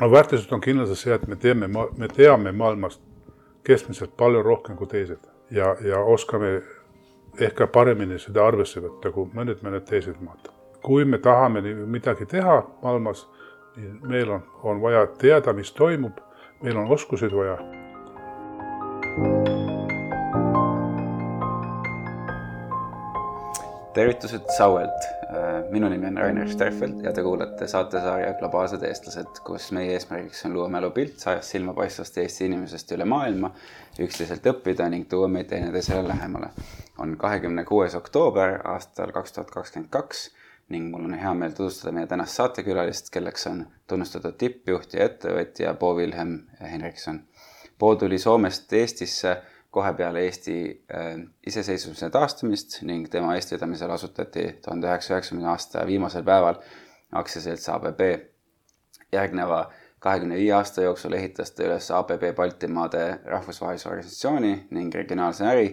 no väärtused on kindlasti see, et me teeme, me teame maailmast keskmiselt palju rohkem kui teised ja, ja oskame ehk ka paremini seda arvesse võtta kui mõned, mõned teised maad. kui me tahame midagi teha maailmas, meil on, on vaja teada, mis toimub, meil on oskuseid vaja tervitused Sauelt. Minu nimi on Rainer Sterfeld ja te kuulate saatesarja Globaalsed eestlased, kus meie eesmärgiks on luua mälupilt sajast silmapaistvast Eesti inimesest üle maailma, üksteiselt õppida ning tuua meid teineteisele lähemale. on kahekümne kuues oktoober aastal kaks tuhat kakskümmend kaks ning mul on hea meel tutvustada meie tänast saatekülalist, kelleks on tunnustatud tippjuht ja ettevõtja Bo Wilhelm Henrikson. Bo tuli Soomest Eestisse kohe peale Eesti äh, iseseisvuse taastumist ning tema eestvedamisel asutati tuhande üheksasaja üheksakümne aasta viimasel päeval aktsiaselts ABB. järgneva kahekümne viie aasta jooksul ehitas ta üles ABB Baltimaade rahvusvahelise organisatsiooni ning regionaalse äri,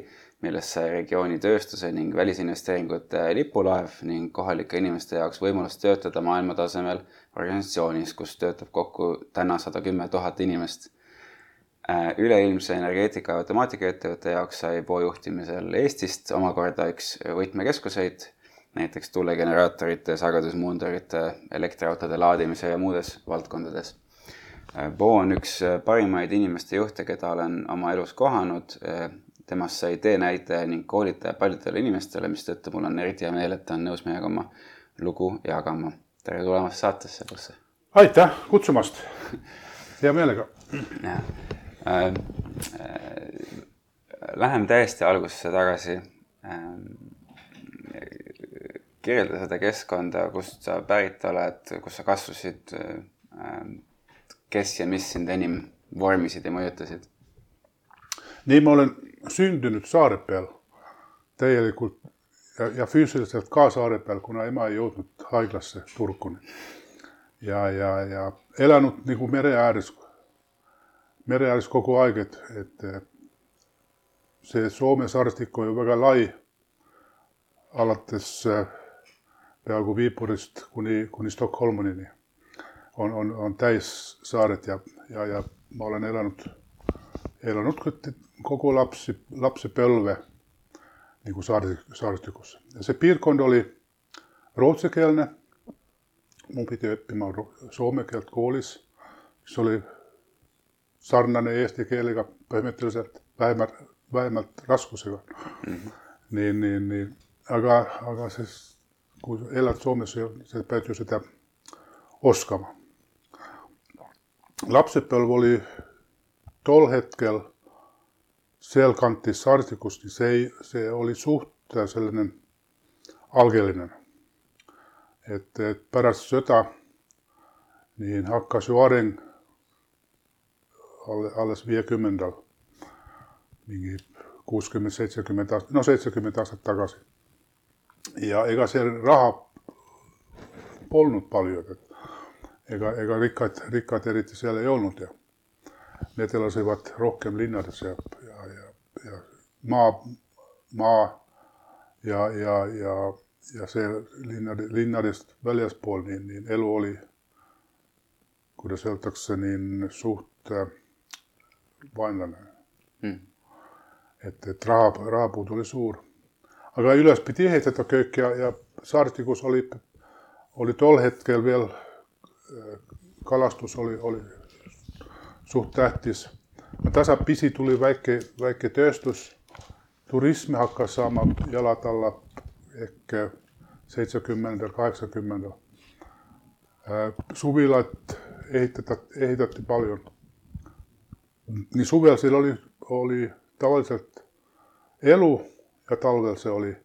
millest sai regiooni tööstuse ning välisinvesteeringute lipulaev ning kohalike inimeste jaoks võimalus töötada maailmatasemel organisatsioonis, kus töötab kokku täna sada kümme tuhat inimest üleilmse energeetika ja automaatikaettevõtte jaoks sai Poo juhtimisel Eestist omakorda üks võtmekeskuseid, näiteks tuulegeneraatorite, sagedusmuundurite, elektriautode laadimise ja muudes valdkondades. Äh, on üks parimaid inimeste juhte, keda olen oma elus kohanud. Äh, temast sai teenäitaja ning koolitaja paljudele inimestele, mistõttu mul on eriti hea meel, et ta on nõus meiega oma lugu jagama. tere tulemast saatesse, Bosse! aitäh kutsumast! hea meelega! Äh, äh, Lähme täiesti algusesse tagasi. Ähm, kirjelda seda keskkonda, kust sa pärit oled, kus sa kasvasid. Kes ja mis sind enim vormisid ja mõjutasid? nii, ma olen sündinud saare peal täielikult ja, ja füüsiliselt ka saare peal, kuna ema ei jõudnud haiglasse Turkuni. ja, ja, ja elanud nagu mere ääres mere ääres kogu aeg, et, et see Soome saarestik on ju väga lai, alates äh, peaaegu Viipurist kuni, kuni Stockholmini on, on, on täis saared ja, ja, ja ma olen elanud, elanud kogu lapsi, lapsepõlve nagu saare, saarestikus. ja see piirkond oli rootsikeelne. mu pidi õppima soome keelt koolis, mis oli sarnane eesti keelega põhimõtteliselt vähemalt, vähemalt raskusega mm. -hmm. nii, nii, nii, aga, aga siis kui elad Soomes, sa pead ju seda oskama. lapsepõlv oli tol hetkel sealkantis Saartikust, see, see oli suht selline algeline. et, et pärast sõda nii hakkas ju areng alles viiekümnendal, mingi kuuskümmend, seitsekümmend aastat, no seitsekümmend aastat tagasi. ja ega see raha polnud palju, et ega, ega rikkad, rikkad eriti seal ei olnud ja need elasivad rohkem linnades ja, ja, ja, ja maa, maa ja, ja, ja, ja see linnade, linnadest väljaspool, nii, nii elu oli, kuidas öeldakse, nii suht äh, vaenlane mm.. et, et raha, rahapuud oli suur. aga üles pidi ehitada köök ja, ja Saartikus oli, oli tol hetkel veel äh, kalastus oli, oli suht tähtis. tasapisi tuli väike, väike tööstus, turism hakkas saama jalad alla ehk seitsmekümnendal, kaheksakümnendal. Äh, suvilat ehitati, ehitati palju nii suvel seal oli, oli tavaliselt elu ja talvel see oli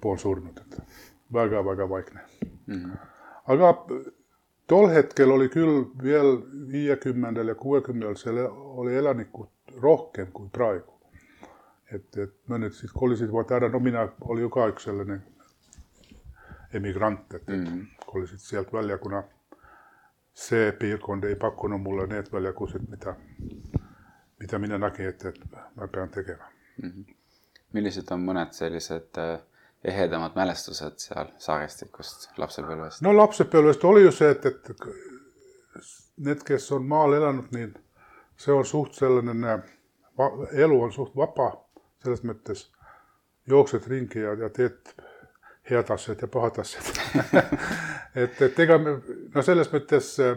pool surnud, et väga-väga vaikne mm. -hmm. aga tol hetkel oli küll veel viiekümnendal ja kuuekümnendal seal oli elanikud rohkem kui praegu. et, et mõned siis kolisid vaata ära, no mina olin ju ka üks selline emigrant, et, et mm -hmm. kolisid sealt välja, see piirkond ei pakkunud mulle need väljakutsed, mida, mida mina nägin, et, et ma pean tegema mm. -hmm. millised on mõned sellised äh, ehedamad mälestused seal saarestikust lapsepõlvest? no lapsepõlvest oli ju see, et, et need, kes on maal elanud, niin se on suht sellainen, va- elu on suht vapaa selles mõttes. Jookset ringi ja, ja teed head asjad ja pahad asjad et, et ega me, no selles mõttes äh,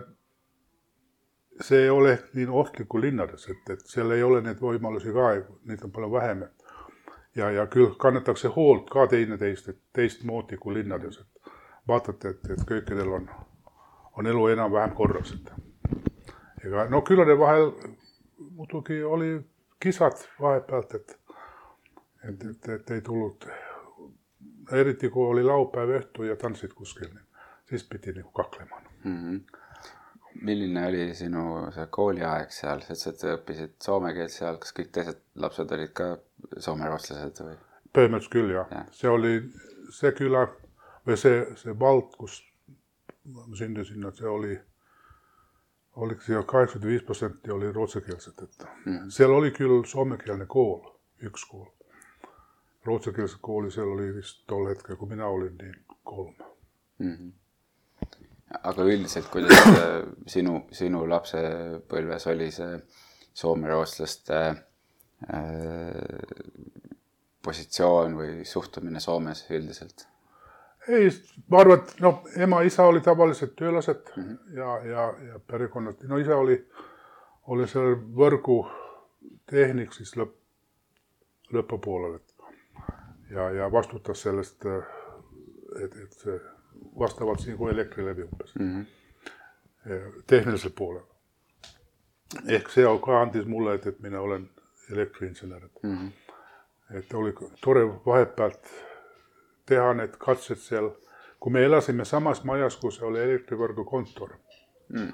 see ei ole ehk nii ohtlik kui linnades, et, et seal ei ole neid võimalusi ka, neid on palju vähem. ja, ja küll kannatakse hoolt ka teineteist, et teistmoodi kui linnades, et vaatate, et, et kõikidel on, on elu enam-vähem korras, et ega no külade vahel muidugi oli kisad vahepealt, et, et, et, et ei tulnud, eriti kui oli laupäev õhtu ja tantsid kuskil, siis pidi nagu kaklema mm. -hmm. milline oli sinu see kooliaeg seal, sa ütlesid, sa õppisid soome keelt seal, kas kõik teised lapsed olid ka soomerootslased või? põhimõtteliselt küll jah ja., see oli see küla või see, see vald, kus ma sündisin, et see oli, oliko siellä 85 prosenttia oli ruotsikeelset, että Mhm. siellä oli kyllä suomenkielinen koulu, yksi koulu. Ruotsinkieliset kooli siellä oli vist tol hetkel, kun minä olin, niin kolme. mm. -hmm. aga üldiselt, kuidas äh, sinu, sinu lapsepõlves oli see soomerootslaste äh, positsioon või suhtumine Soomes üldiselt? Ei, mä arvan, että no, ema isä oli tavalliset työläiset mm-hmm. ja, ja, ja perikonnat. No isä oli, oli siellä võrgu tehnik siis lõpp, lõpupuolelle. Ja, ja vastutas sellest, että et se vastaavalt niin kuin elektrilevi umbes, Mm -hmm. tehnilisellä puolella. Ehkä se on ka antis mulle, että, että minä olen elektriinsinöör. Mm -hmm. Että oli tore vahepealt teha need katsed seal, kun me elasime samas majas, kun se oli elektrivõrgu kontor. Mm.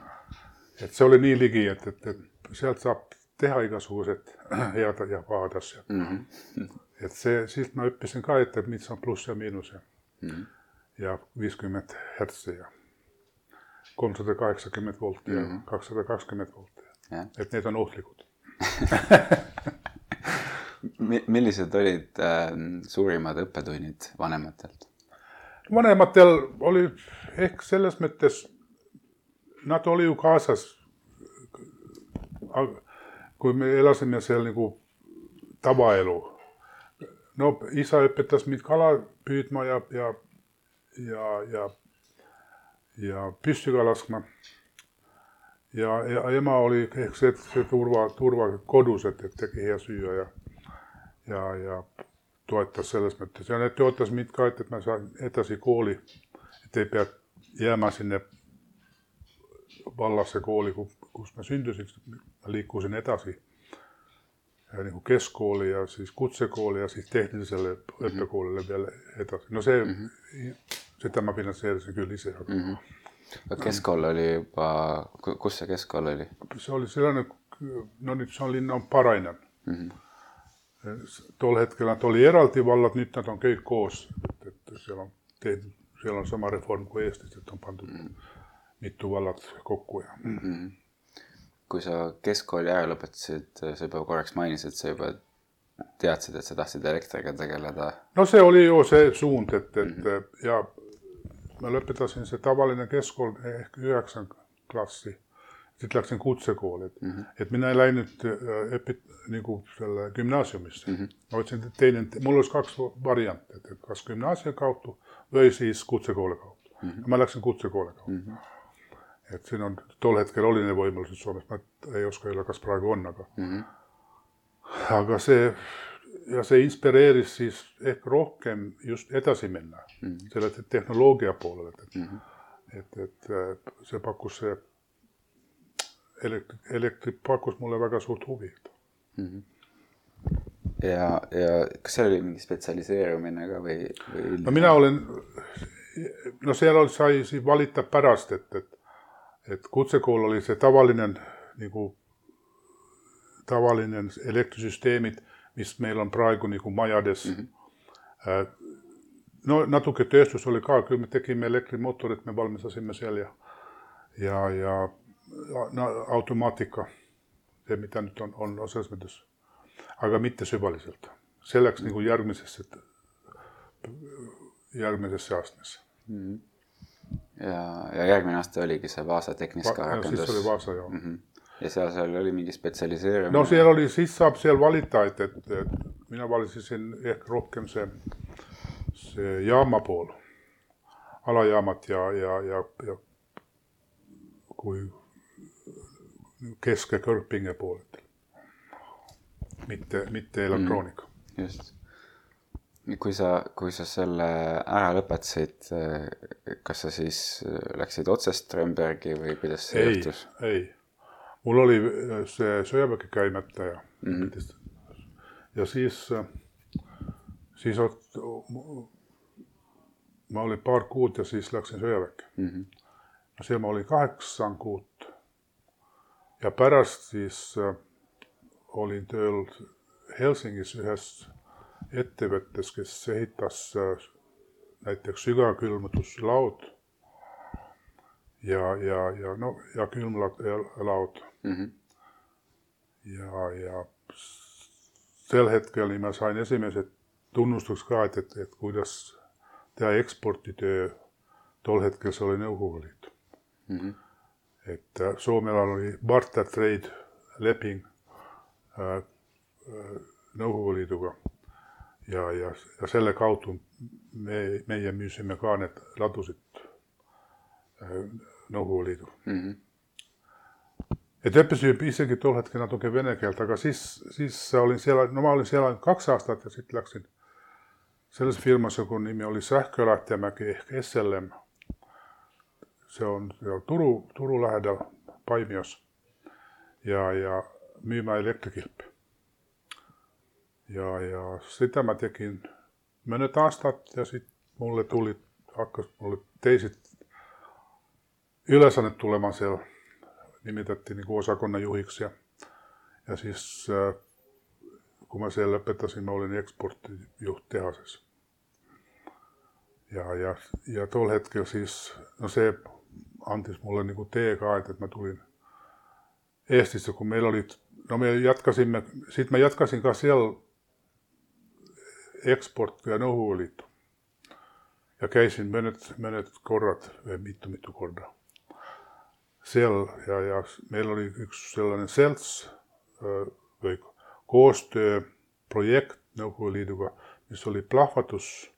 et see oli nii ligi, et, et, et sealt saab teha igasugused head ja pahad asjad. Mm -hmm. Et see, siit ma õppisin ka, et, et mis on pluss ja miinus ja, Mm ja viiskümmend hertsi ja kolmsada kaheksakümmend volti ja Mhm. kakssada kakskümmend volti. jah, et need on ohtlikud. millised olid äh, suurimad õppetunnid vanematelt? vanematel oli ehk selles mõttes, nad oli ju kaasas. kui me elasime seal nagu tavaelu. No isa õpetas mind kala püüdma ja, ja, ja, ja, ja püssi ka laskma. ja, ja ema oli ehk see, see turva, turva kodus, et, et tegi süüa ja, ja, ja toetas selles mõttes ja need toetas mind ka, et, et ma saan edasi kooli, et ei pea jääma sinna vallasse kooli, kus ma sündisin, ma liikusin edasi ja nagu keskkooli ja siis kutsekooli ja siis tehnilisele õppekoolile veel edasi. no see mm, -hmm. seda ma finantseerisin küll ise, aga mm Mhm. aga keskkool oli juba, kus see keskkool oli -hmm. see oli selline, no nüüd see on linna on Parainen mm? -hmm. tol hetkel nad oli eraldi vallad, nüüd nad on kõik koos, et, et seal on tehtud, seal on sama reform kui Eestis, et on pandud mm. mitu vallat kokku ja mm. Mhm. Kui sa keskkooli ära lõpetasid, sa juba korraks mainisid, et sa juba teadsid, et sa tahtsid elektriga tegeleda. no see oli ju see suund, et, et mm -hmm. ja ma lõpetasin see tavaline keskkool ehk üheksanda klassi, siis läksin kutsekooli, mm, -hmm. et mina ei läinud äh, õpit- nagu selle gümnaasiumisse mm. -hmm. ma võtsin teine, mul oli kaks varianti, et kas gümnaasiumi kaudu või siis kutsekooli kaudu mm. -hmm. ma läksin kutsekooli kaudu mm. -hmm. Et siin on, tol hetkel oli need võimalused Soomes, ma ei oska öelda, kas praegu on, aga Mm -hmm. aga see ja see inspireeris siis ehk rohkem just edasi minna mm -hmm. selle te- tehnoloogia poolele, et mm, -hmm. et, et see pakkus see elektri, elektri pakkus mulle väga suurt huvi. ja, ja kas seal oli mingi spetsialiseerumine ka või, või no mina olen, no seal oli, sai siis valida pärast, et, et, et kutsekool oli see tavaline nagu tavaline elektrisüsteemid, mis meil on praegu nagu majades mm. -hmm. no natuke tööstus oli ka, küll me tegime elektrimootorit, me valmistasime seal ja, ja, ja no, automaatika, see, mida nüüd on, on no selles mõttes, aga mitte süvaliselt. see läks mm -hmm. nagu järgmisesse, järgmisesse astmesse. Ja, ja järgmine aasta oligi see Vaasa Tehniska no siis rakendus oli Vaasa joo. mm. -hmm. ja seal, seal oli mingi spetsialiseerumine. no siellä oli, siis saab siellä valita, että, että, että minä valitsisin ehkä rohkem se, se jaamapool, alajaamat ja, ja, ja, ja kui kesk- ja kõrgpinge pooled. mitte, mitte elektroonika mm. just. Kui sa, kui sa selle ära lõpetasid, kas sa siis läksid otse Strömbergi või kuidas see ei juhtus?, ei. mul oli see sõjaväkke käimata ja Mhm. mm. ja siis, siis ot- ma olin paar kuud ja siis läksin sõjaväkke mm. -hmm. seal ma olin kaheksan kuud. ja pärast siis äh, olin tööl Helsingis ühes ettevõttes, kes ehitas äh, näiteks sügavkülmutuslaud ja, ja, ja no ja külmlaud Mm -hmm. ja, ja sel hetkel niin mä sain esimesed tunnustused ka, et, et, et kuidas teha eksporditöö. tol hetkel se oli Nõukogude Liit. Mm -hmm. et äh, Soomella oli barter trade leping äh, äh, Nõukogude Liiduga ja, ja, ja selle kaudu me, meie müüsime ka need ladusid äh, Nõukogude Liidu. Mm -hmm. et õppisin isegi tol hetkel natuke vene keelt, aga siis, siis olin siellä, no ma olin siellä ainult kaks aastat ja sitten läksin selles firmas, kun nimi oli Sähkölähtemäki ehk SLM. Se on siellä Turu, Turun lähedal Paimios ja, ja myymään elektrikilppi. Ja, ja sitä mä tekin monet aastat ja sitten mulle tuli, hakkas mulle teisit yleensä tulemaan siellä nimitettiin niin osakonnan juhiksi. Ja, ja siis äh, kun mä siellä lõpetasin, mä olin eksporttijuht tehasessa. Ja, ja, ja tol hetkellä siis, no se antis mulle niin kuin T että mä tulin Eestissä, kun meillä oli, no me jatkasimme, sitten mä jatkasin kanssa siellä eksport ja Nõukogude Ja käisin monet, monet korrat, või mitu, mitu kordaa siellä ja, ja meillä oli yksi sellainen SELTS või koostööprojekt Nõukogude Liiduga, mis oli plahvatus,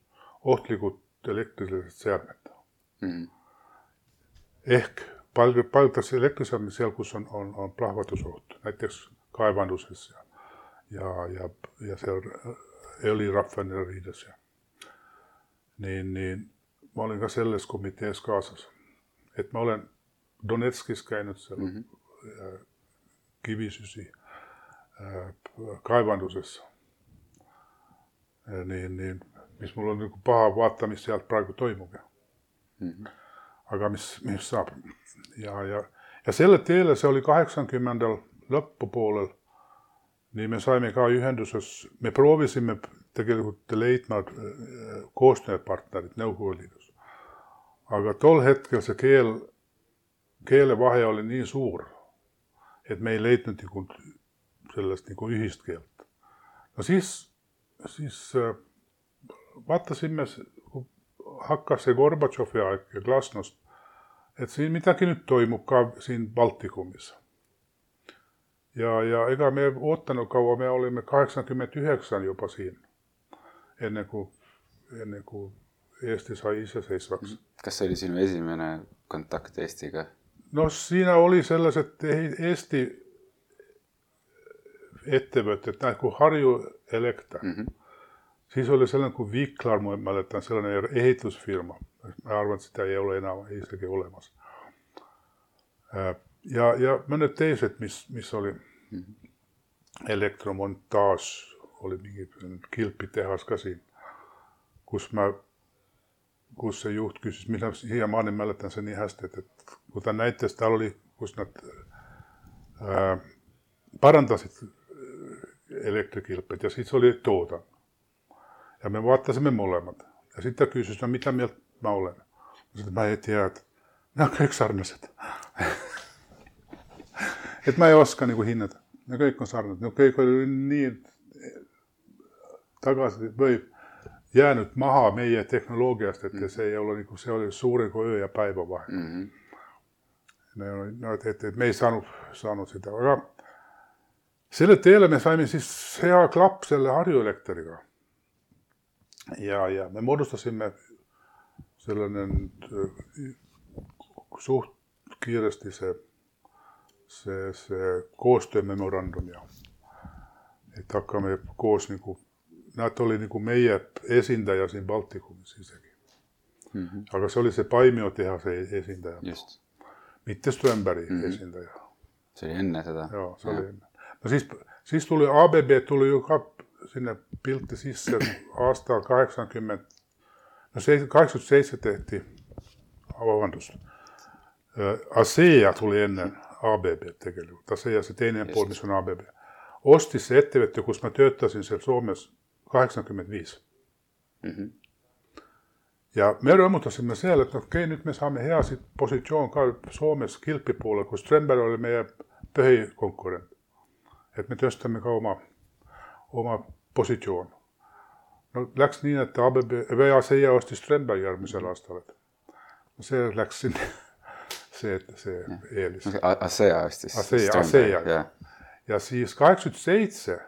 ohtlikud elektrilised seadmed Mm -hmm. ehk palju, paljudes elektriseadmed seal, kus on, on, on plahvatusoht, näiteks kaevanduses ja, ja, ja, ja seal õliraffineriides ja niin, niin mä olin ka selles komitees kaasas. Et mä olen Donetskis käynyt siellä mm-hmm. kivisysi ää, kaivandusessa. Ja niin, niin, missä mulla on niinku paha vaata, missä sieltä praegu toimuukin. Mm-hmm. Aga mis, mis saab. Ja, ja, ja selle teele se oli 80 lõppupoolel, niin me saimme ka ühenduses, me proovisimme tegelikult leidma äh, koostööpartnerit Nõukogude Liidus. aga tol hetkel see keel, keelevahe oli niin suur, et me ei leidnud nagu sellest nagu ühist keelt. no siis, siis äh, vaatasime, hakkas see Gorbatšovi aeg ja glasnost, et siin midagi nüüd toimub ka siin Baltikumissa. Ja, ja ega me ei ootanud kaua, me olime kaheksakümmend üheksa juba siin, enne kui, enne kui Eesti sai iseseisvaks. kas see oli sinu esimene kontakt Eestiga? no siinä oli sellaiset Eesti ettevõtted, näin kuin Harju Elektra. Mm -hmm. Siis oli sellainen kuin Viklar, mä mäletän, sellainen ehitusfirma. Mä arvan, että sitä ei ole enää, ei sitäkin olemassa. Ja, ja monet teiset, missä mis oli mm-hmm. elektromontaas, oli mingi kilppitehas ka kus mä kus se juht küsis, minä siiamaani mäletän sen niin hästi, että kun ta näitte, täällä oli, kus nad ää, parantasid elektrikilpet ja siis oli toodan. Ja me vaatasime molemmat. Ja sitten kysyi, no mitä mieltä mä olen. Mä sanoin, mä en tiedä, että nämä on kaikki että mä en oska kuin hinnata. Ne kaikki on sarnaiset. Ne kaikki oli niin takaisin, voi jäänyt maha meie tehnoloogiast, että se ei ole, niin kuin, se oli suuri kuin yö ja päivä vahe. Ne oli, no, et, et, et me ei saanut, saanut sitä. Aga sille teelle me saimme siis hea klapp selle harjuelektriga. Ja, ja me muodostasimme sellainen äh, suht kiiresti se, se, se koostöömemorandum ja että hakkaamme koos niin kuin, nämä oli niin kuin meidän esintäjä siinä Baltikumissa sisäkin. Mm-hmm. Aga se oli se Paimio-tehase esintäjä. just, Mitte Strömberg Mhm. esintäjä. see oli enne seda. Joo, se oli ennen. No siis, siis tuli ABB tuli joka sinne piltti sisään aastal 80, no se- 87 tehtiin, avandus. ASEA tuli ennen ABB tekeli, ASEA se teinen puoli, missä on ABB. Osti se ettevõte, kus mä töötasin siellä Suomessa 85. Mm-hmm. Ja me rõõmutasime seal, et okei okay,, nüüd me saame hea sit- positsioon ka Soomes kilpipuolel, kus Strömberg oli meie põhikonkurent. et me tõstame ka oma, oma positsioon. no läks nii, et ABB või ASEA ostis Strömberg järgmisel aastal, et see läks sinna, see, see eelis. ASEA ostis. ASEA, ASEA. jah, ja siis kaheksakümmend seitse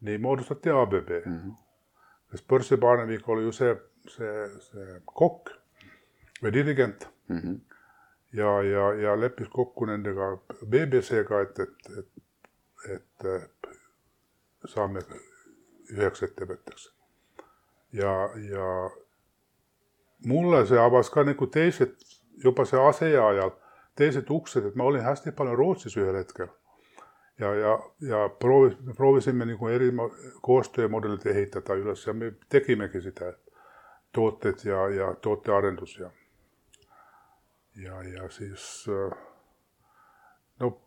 niin muodostati ABB mm. -hmm. sest Põrsi Barnevik oli ju see, see, see kokk või dirigent mm-hmm. ja, ja, ja leppis kokku nendega BBC-ga, et, et, et, et saame üheks ettevõtteks. ja, ja mulle see avas ka nagu teised, juba see ASEA ajal, teised uksed, et ma olin hästi palju Rootsis ühel hetkel. ja, ja, ja proovis, proovisime nagu eri mo- koostöömudelid ehitada üles ja me tegimegi seda, tooted ja, ja tootearendus ja ja, ja siis äh, no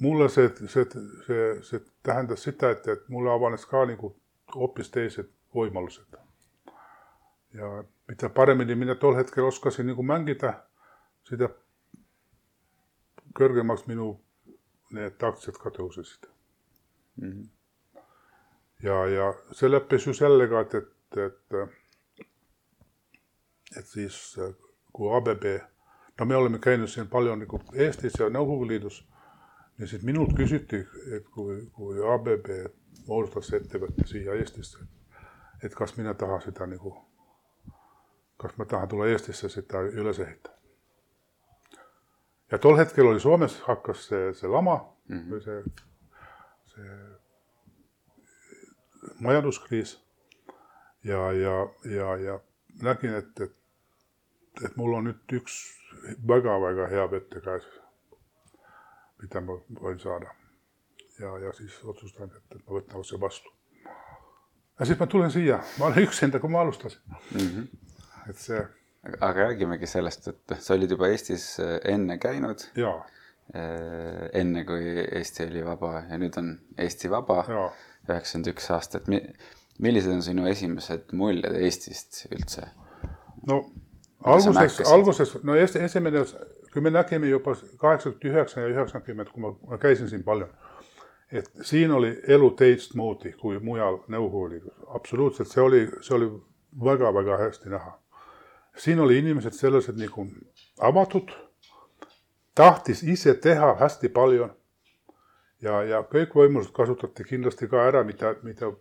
mulle see, see, see, see tähendas sitä, et, et mulle avanes ka nagu hoopis teised võimalused. ja mida paremini mina tol hetkel oskasin nagu mängida, seda kõrgemaks minu need aktsiad ka tõusesid. Mm-hmm. ja, ja see lõppes ju sellega, et, et, et, et siis äh, kui ABB, no me oleme käinud siin palju nagu Eestis ja Nõukogude Liidus, ja siis minult küsiti, et kui, kui ABB moodustas ettevõtte siia Eestisse, et kas mina tahan seda nagu, kas ma tahan tulla Eestisse seda üles ehitada. Ja tol hetkel oli Soomes hakkas see, see lama mm -hmm. või see, see majanduskriis ja, ja, ja, ja nägin, et, et, et mul on nüüd üks väga-väga hea võte käes, mida ma võin saada. ja, ja siis otsustasin, et, et ma võtan otse vastu. ja siis ma tulen siia, ma olen üksinda, kui ma alustasin Mm-hmm. et see aga räägimegi sellest, et sa olid juba Eestis äh, enne käinud, ja, enne kui Eesti oli vaba ja nüüd on Eesti vaba, üheksakümmend üks aastat. millised on sinu esimesed muljed Eestist üldse? no alguses, alguses, no es, esimene, kui me nägime juba kaheksakümmend üheksa ja üheksakümmend, kui ma, ma käisin siin palju, et siin oli elu teistmoodi kui mujal Nõukogude Liidus, absoluutselt, see oli, see oli väga-väga hästi näha. Siin oli inimesed sellised nagu avatud, tahtis ise teha hästi palju ja, ja kõik võimalused kasutati kindlasti ka ära, mida, mida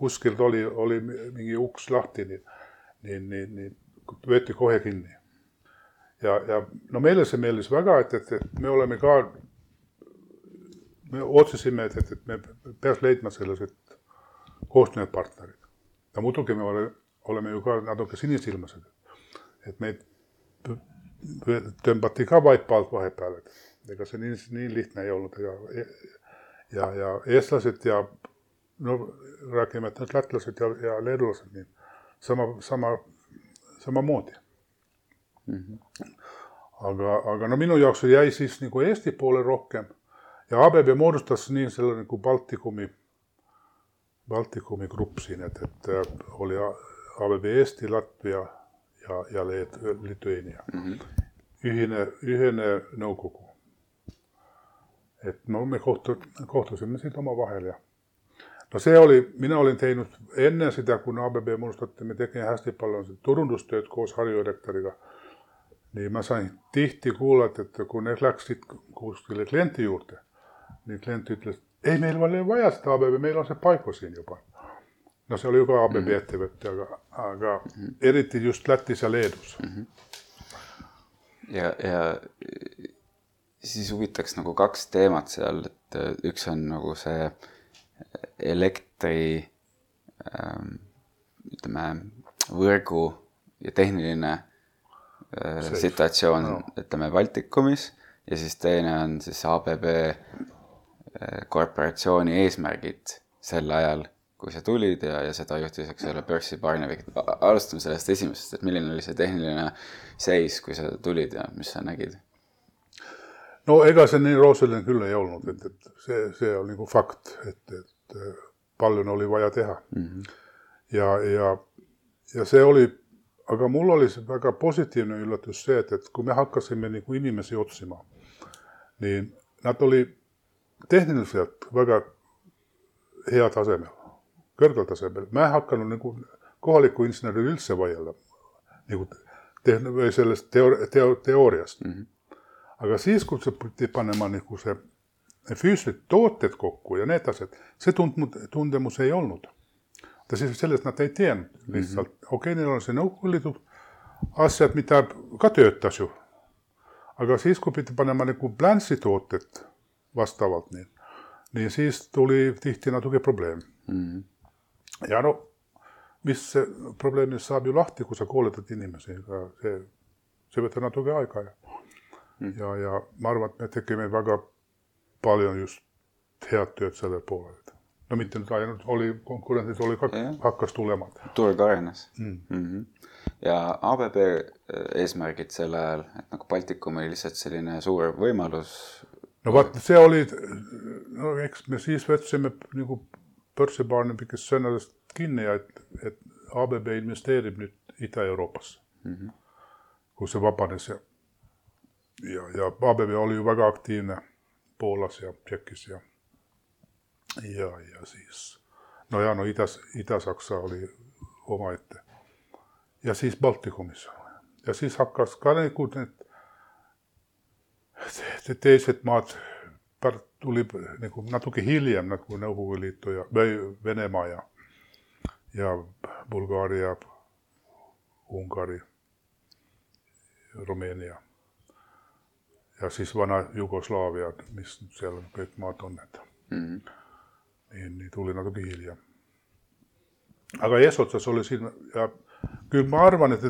kuskilt oli, oli mingi uks lahti, nii, nii, nii, nii võeti kohe kinni. ja, ja no meile see meeldis väga, et, et, et me oleme ka, me otsustasime, et, et, et me peaks leidma sellised koostööpartnerid. ja muidugi me ole, oleme ju ka natuke sinisilmased, et meid tõmbati ka vaipa alt vahepeal, et ega see nii, nii lihtne ei olnud ja, ja, ja eestlased ja no räägime, et need lätlased ja, ja leedulased nii sama, sama, samamoodi. aga, aga no minu jaoks jäi siis nagu Eesti poole rohkem ja ABB moodustas nii selle nagu Baltikumi, Baltikumi grupp siin, et, et äh, oli ABB Eesti, Latvia ja, ja Leed-, Litueenia mm. -hmm. ühine, ühine nõukogu. et no me kohtu-, kohtusime siin omavahel ja No se oli, minä olin tehnyt ennen sitä, kun ABB minusta otti, me tekee hästi paljon turundustyöt koos harjoirektoriga, niin mä sain tihti kuulla, että kun ne läksit kuskille klientti juurde, niin klientti ütles, ei meillä ole vaja sitä ABB, meillä on se paikka siinä jopa. No se oli joka ABB-ettevõtte, aga, aga eriti just Lätis ja Leedus. ja, ja siis huvitaks nagu kaks teemat seal, et äh, üks on nagu see elektri ähm, ütleme, võrgu ja tehniline äh, Seis. situatsioon No. ütleme Baltikumis ja siis teine on siis ABB äh, korporatsiooni eesmärgid sel ajal, kui sa tulid ja, ja seda juhtis, eks ole, Percy Barnevik. alustame sellest esimesest, et milline oli see tehniline seis, kui sa tulid ja mis sa nägid? No ega se niin roosallinen kyllä ei ollut, että, että se, se on niinku fakt, että, että paljon oli vaja tehdä. Mm-hmm. Ja, ja, ja se oli, aga mulla oli väga positiivinen yllätys se, että, että kun me hakkasimme niinku inimesi otsimaan, niin nad oli tehniliselt väga hea tasemel, kõrgel tasemel. Mä en hakannut niinku kohalikku insinööri üldse vaielda niinku tehn- või sellest teori- teo, teooriast. Mm-hmm. Aga siis, kun se piti panemaan niin se ne fyysiset tooted kokku ja need asjad, se tunt- tuntemus ei ollut. Mutta siis sellest nad ei tiennyt lihtsalt. Mm-hmm. Okei, niillä on se nõukoguliitud asiat, mitä ka töötas ju. Aga siis, kun piti panemaan niin plänssitootet vastaavalt, niin, niin siis tuli tihti natuke probleem. Mm. Ja no, mis se probleemi saab ju lahti, kun sä koulutat inimesi. Ega Se, se võtab natuke aega ja, mm. ja, ja ma arvan, et me tegime väga paljon just head tööd sellel poolel. no mitte nüüd ainult, oli konkurendid, oli ka, Jah. hakkas tulema. turg arenes mm.. Mm -hmm. ja ABB eesmärgid sel ajal, et nagu Baltikum oli lihtsalt selline suur võimalus. no vaat see oli, no eks me siis võtsime nagu börsibaarnipikest sõnadest kinni ja et, et ABB investeerib nüüd Ida-Euroopasse mm, -hmm. kus see vabanes ja, ja, ja ABB oli ju väga aktiivne Poolas ja Tšehhis ja, ja, ja siis no ja no Idas, Ida-Saksa oli omaette ja siis Baltikumis ja siis hakkas ka nagu need te- teised maad pär- tuli nagu natuke hiljem nagu Nõukogude Liitu ja või Venemaa ja ja Bulgaaria, Ungari, Rumeenia ja siis vana Jugoslaavia, mis nüüd seal kõik maad on, et Mm -hmm. niin, niin tuli natuke hiljem. Aga eesotsas oli siinä, ja kyllä mä arvan, että,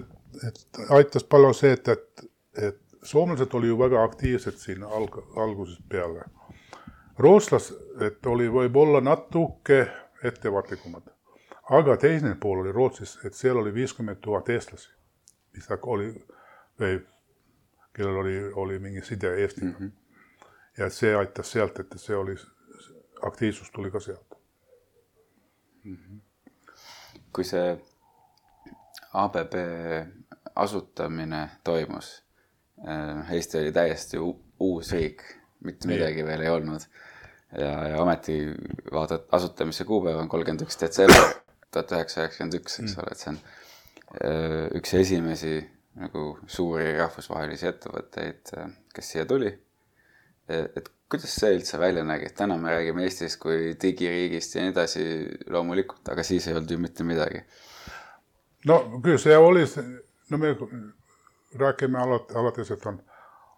että aittaisi paljon se, että, että, että suomalaiset oli jo väga aktiiviset siinä alka, alkuisessa peale. Ruotslas, että oli võib-olla natuke ettevaatlikumat. Aga teinen puoli oli Ruotsissa, että siellä oli 50 000 eestlasi, mistä oli, kellel oli, oli mingi side Eestiga. Mm-hmm. Ja et see aitas sealt, että se oli, aktiivsus tuli ka sealt. kui see ABB asutamine toimus, Eesti oli täiesti uus riik, mitte midagi veel ei olnud. ja, ja ometi vaatad, asutamise kuupäev on kolmkümmend üks detsember tuhat üheksasada üheksakümmend üks, eks ole, et see on öö, üks esimesi nagu suuri rahvusvahelisi ettevõtteid, kes siia tuli. et kuidas see üldse välja nägi, et täna me räägime Eestist kui digiriigist ja nii edasi loomulikult, aga siis ei olnud ju mitte midagi. No kyllä se oli, no me rääkimme alat, alates, että on,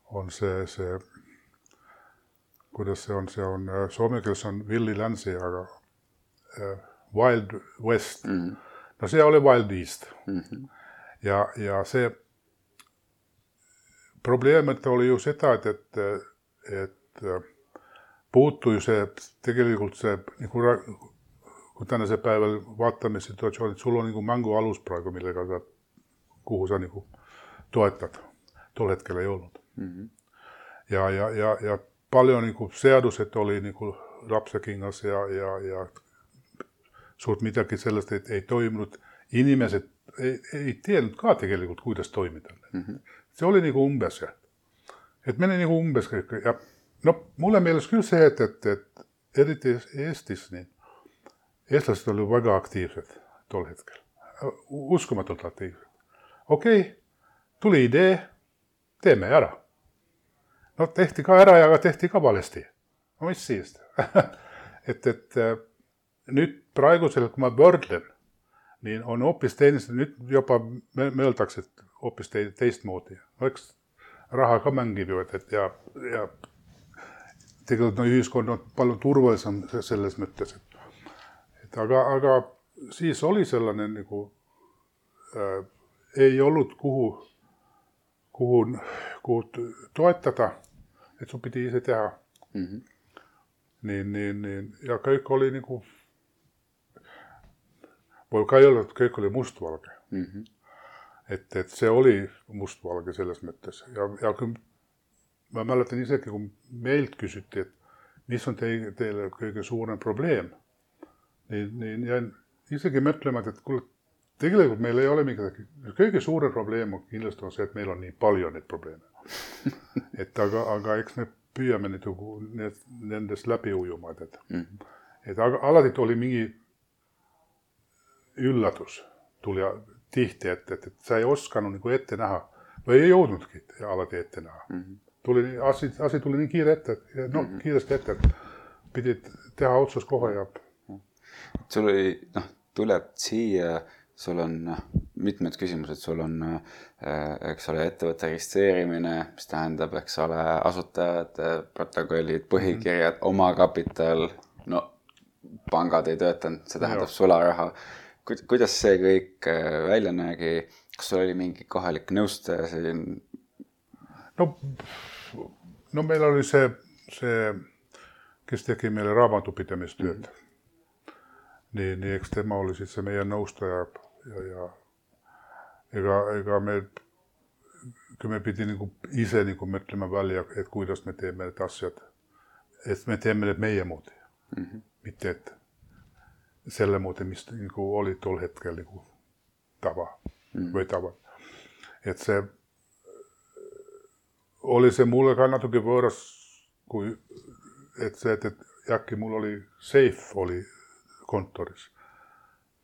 on se, se, kuidas se on, se on, äh, suomen kielessä on villi länsi, aga äh, Wild West. Mm. No se oli Wild East. Mm-hmm. Ja, ja se probleemit oli ju sitä, että, että, että puuttui se, tegelikult se, niin kuin, kun tänäisen päivällä vaattamissituatsioon, että sulla on niin kuin mango alus praegu, millega sä, kuhu sä niin kuin toetat. Tuolla hetkellä ei ollut. Mm-hmm. Ja, ja, ja, ja paljon niin kuin seaduset oli niin kuin rapsakingas ja, ja, ja suurt mitäkin sellaista, että ei toiminut. Inimeset ei, ei tiennyt ka tegelikult, kuidas toimita. Mm-hmm. Se oli niin kuin umbes. ja- Et meni niin kuin umbes kõik. Ja no mulle meeles küll see, et, et, et eriti Eestis, niin eestlased olid väga aktiivsed tol hetkel, uskumatult aktiivsed. okei okay,, tuli idee, teeme ära. No tehti ka ära ja tehti ka valesti. no mis siis et, et äh, nüüd praegusel, kui ma võrdlen, nii on hoopis teine, nüüd juba mõeldakse, et hoopis te, teistmoodi. eks raha ka mängib ju, et, et ja, ja tegelikult no ühiskond on palju turvalisem selles mõttes, et, et aga, aga siis oli selline nagu äh,, ei olnud kuhu, kuhu, kuhu toetada, et sul pidi ise teha mm. -hmm. nii, nii, nii ja kõik oli nagu, mul ka ei olnud, kõik oli mustvalge mm. -hmm. et, et see oli mustvalge selles mõttes ja, ja kui ma mäletan isegi, kui meilt küsiti, et mis on teie, teile kõige suurem probleem. nii, nii jäin isegi mõtlema, et kuule, tegelikult meil ei ole midagi, kõige suurem probleem on kindlasti on see, et meil on nii palju neid probleeme. et aga, aga eks me püüame neid nagu need, nendest läbi ujuma, et mm, et aga alati oli mingi üllatus tuli tihti ette, et, et sa ei osanud nagu ette näha või ei jõudnudki alati ette näha mm. -hmm tuli, asi, asi tuli nii kiire ette, et noh mm -hmm., kiiresti ette, et pidid teha otsust kohe ja. sul oli, noh, tuled siia, sul on noh, mitmed küsimused, sul on äh,, eks ole, ettevõtte registreerimine, mis tähendab, eks ole, asutajad, protokollid, põhikirjad -hmm. omakapital, no pangad ei töötanud, see tähendab ja. sularaha. kuidas see kõik äh, välja nägi, kas sul oli mingi kohalik nõustaja siin? no no meil oli see, see, kes tegi meile raamatupidamistööd mm. -hmm. nii, nii eks tema oli siis see meie nõustaja ja, ja ega, ega me, kui me pidi nagu ise nagu mõtlema välja, et kuidas me teeme need asjad, et me teeme need meie moodi mm, -hmm. mitte et selle moodi, mis nagu oli tol hetkel nagu tava mm -hmm. või tava. et see oli see mulle ka natuke võõras, kui, et see, et, et äkki mul oli seif oli kontoris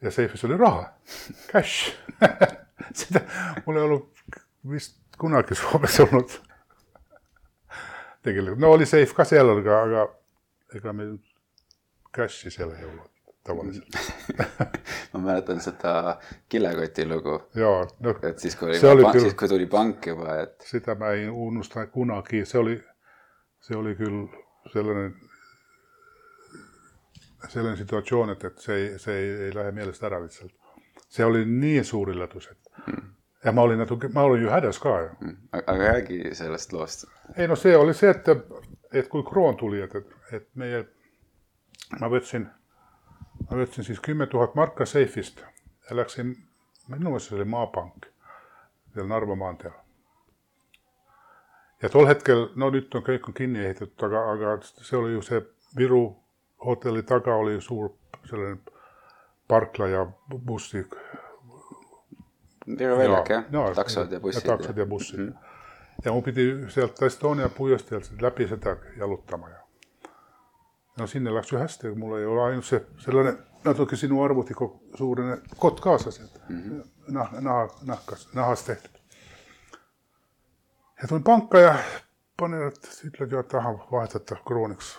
ja seifis oli raha, cash seda mul ei olnud vist kunagi Soomes olnud. tegelikult, no oli seif ka seal, aga, aga ega meil cash'i seal ei olnud tavaliselt ma mäletan seda kilekoti lugu. jaa, noh. et siis, kui oli, küll, siis kui tuli pank juba, et. seda ma ei unusta kunagi, see oli, see oli küll selline, selline situatsioon, et, et see ei, see ei, ei lähe meelest ära lihtsalt. see oli nii suur üllatus, et mm. ja ma olin natuke, ma olin ju hädas ka ju mm.. aga räägi sellest loost. ei no see oli see, et, et kui kroon tuli, et, et, et meie, ma võtsin ma võtsin siis kümme tuhat marka seifist ja läksin, minu meelest see oli Maapank seal Narva maanteel. ja tol hetkel, no nüüd on kõik on kinni ehitatud, aga, aga see oli ju see Viru hotelli taga oli suur selline parkla ja bussi. Viru väljak jah ja,, taksod ja bussid. taksod ja bussid mm. -hmm. ja mu pidi sealt Estonia puiesteelt läbi seda jalutama ja no sinna läks ju hästi, mul ei ole ainult see sellene natuke sinu arvuti suurune kott kaasas, et mm -hmm. nah, naha, nahkas, nahast tehtud. ja tulin panka ja panin, et ütled ju, et tahan vahetada krooniks.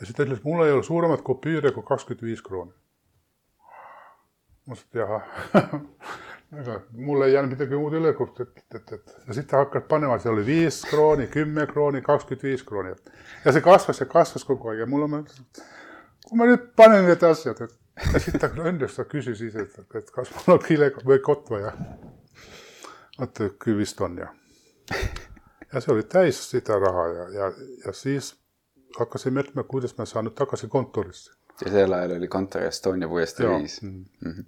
Ja siis ta ütles, mul ei ole suuremat kopüüri kui kakskümmend viis krooni. ma ütlesin, et jah aga mul ei jäänud midagi muud üle, et, et, et, et ja siis ta hakkas panema, seal oli viis krooni, kümme krooni, kakskümmend viis krooni. ja see kasvas ja kasvas kogu aeg ja mul on, kui ma nüüd panen need asjad, et ja siis ta õnneks ta küsis ise, et, et kas mul on kile või kott vaja. vaata, küll vist on ja. ja see oli täis seda raha ja, ja, ja siis hakkasin mõtlema, kuidas ma saan tagasi kontorisse. ja sel ajal oli kontor Estonia puiestee viis mm. -hmm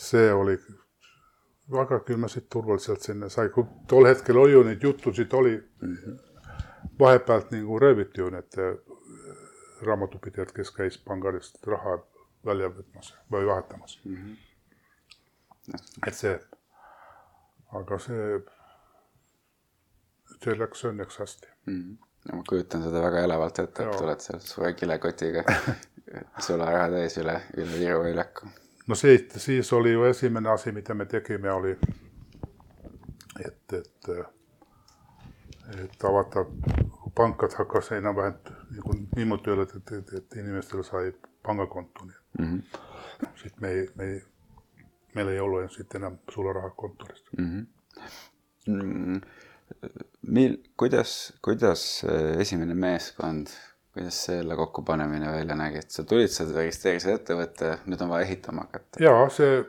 see oli väga küll ma siit turvaliselt sinna sai, kui tol hetkel oli ju neid jutusid oli mm, -hmm. vahepealt nagu rööviti ju need äh, raamatupidajad, kes käis pangadest raha välja võtmas või vahetamas mm. -hmm. et see, aga see, see läks õnneks hästi mm. -hmm ma kujutan seda väga elavalt ette, et tuled sealt suure kilekotiga sularaha täis üle, üle Viru väljaku. no see, siis oli ju esimene asi, mida me tegime, oli, et, et, et avada, pankad hakkas enam-vähem nagu niimoodi öelda, et, et, et inimestel sai pangakonto, nii et mm -hmm. siit me ei, me ei, meil ei ole siit enam sularaha kontorist mm. Mil-, kuidas, kuidas esimene meeskond kuidas selle kokkupanemine välja nägi, et sa tulid, sa registreerisid ettevõtte, nüüd on vaja ehitama hakata? jaa, see,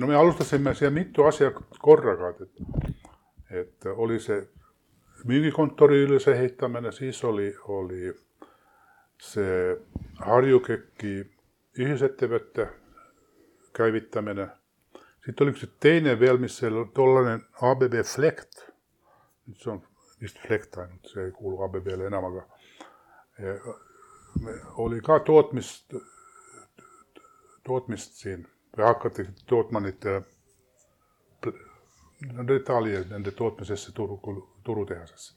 no me alustasime siia mitu asja korraga, et, et oli see müügikontori ülesehitamine, siis oli, oli see Harju KEK-i ühisettevõtte käivitamine. siit oli üks teine veel, mis seal tollane ABB Flekt, see on vist Flekt ainult, see ei kuulu ABB-le enam, aga oli ka tootmist, tootmist siin või hakati tootma neid detalje nende tootmisesse turu, turutehasesse.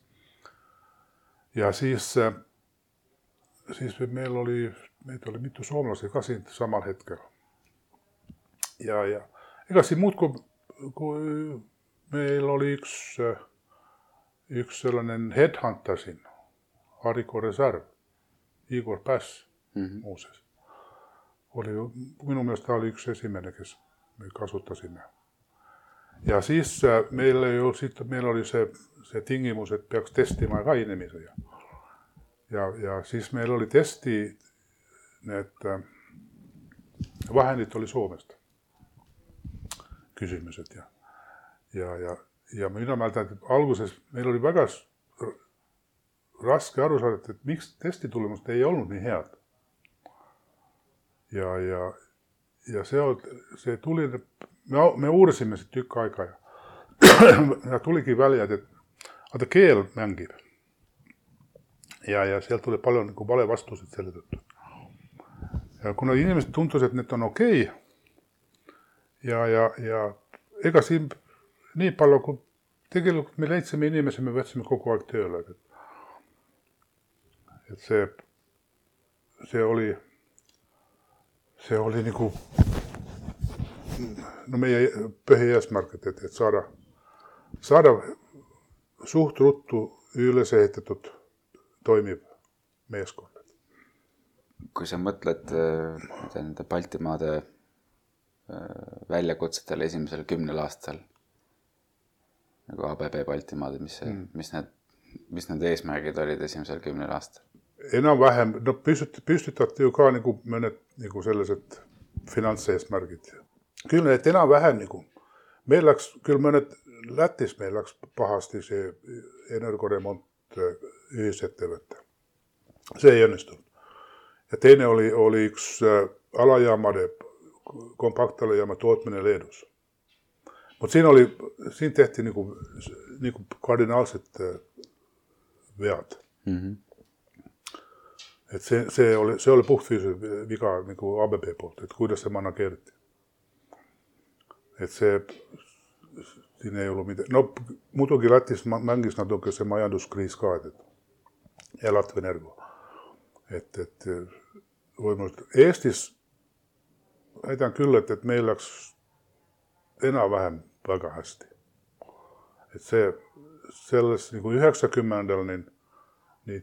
ja siis, siis meil oli, meid oli mitu soomlasi ka siin samal hetkel. ja, ja ega siin muud kui, kui meil oli üks, üks selline headhunter siin Hariko reserv, Igor Päss mm -hmm. muuseas. oli ju, minu meelest ta oli üks esimene, kes me kasutasime. ja siis äh, meil ju siit, meil oli see, see tingimus, et peaks testima ka inimesi ja, ja, ja siis meil oli testi, need äh, vahendid oli Soomest, küsimused ja, ja, ja, ja mina mäletan, et alguses meil oli väga raske aru saada, et, miks testi tulemused ei olnud nii head. ja, ja, ja see, see tuli, me, me uurisime seda tükk aega ja, ja tuligi välja, et vaata keel mängib. ja, ja sealt tuli palju nagu vale vastuseid selle tõttu. ja kuna inimesed tundus, et need on okei okay, ja, ja, ja ega siin nii palju, kui tegelikult me leidsime inimesi, me võtsime kogu aeg tööle, et see, see oli, see oli nagu no meie põhieesmärk, et, et, et saada, saada suht ruttu üles ehitatud toimiv meeskond. kui sa mõtled nende Baltimaade äh, väljakutsetele esimesel kümnel aastal nagu ABB Baltimaade, mis see mm., mis need, mis need eesmärgid olid esimesel kümnel aastal? enam-vähem, no püstitati, püstitati ju ka nagu mõned nagu sellised finantseesmärgid. küll need enam-vähem nagu, meil läks küll mõned, Lätis meil läks pahasti see energoremont äh, ühisettevõte. see ei õnnestunud. ja teine oli, oli üks äh, alajaamade, kompaktalajaama tootmine Leedus. Vot siin oli, siin tehti nagu, nagu kardinaalsed äh, vead mm. -hmm et see, see oli, see oli puhtfüüsiline viga nagu ABB poolt, et kuidas see manageeriti. et see, siin ei olnud midagi, no muidugi Lätis mängis natuke see majanduskriis ka, et ja Latvi Energo. et, et võimalikult Eestis väidan küll, et, et meil läks enam-vähem väga hästi. et see, selles nagu üheksakümnendal nii, nii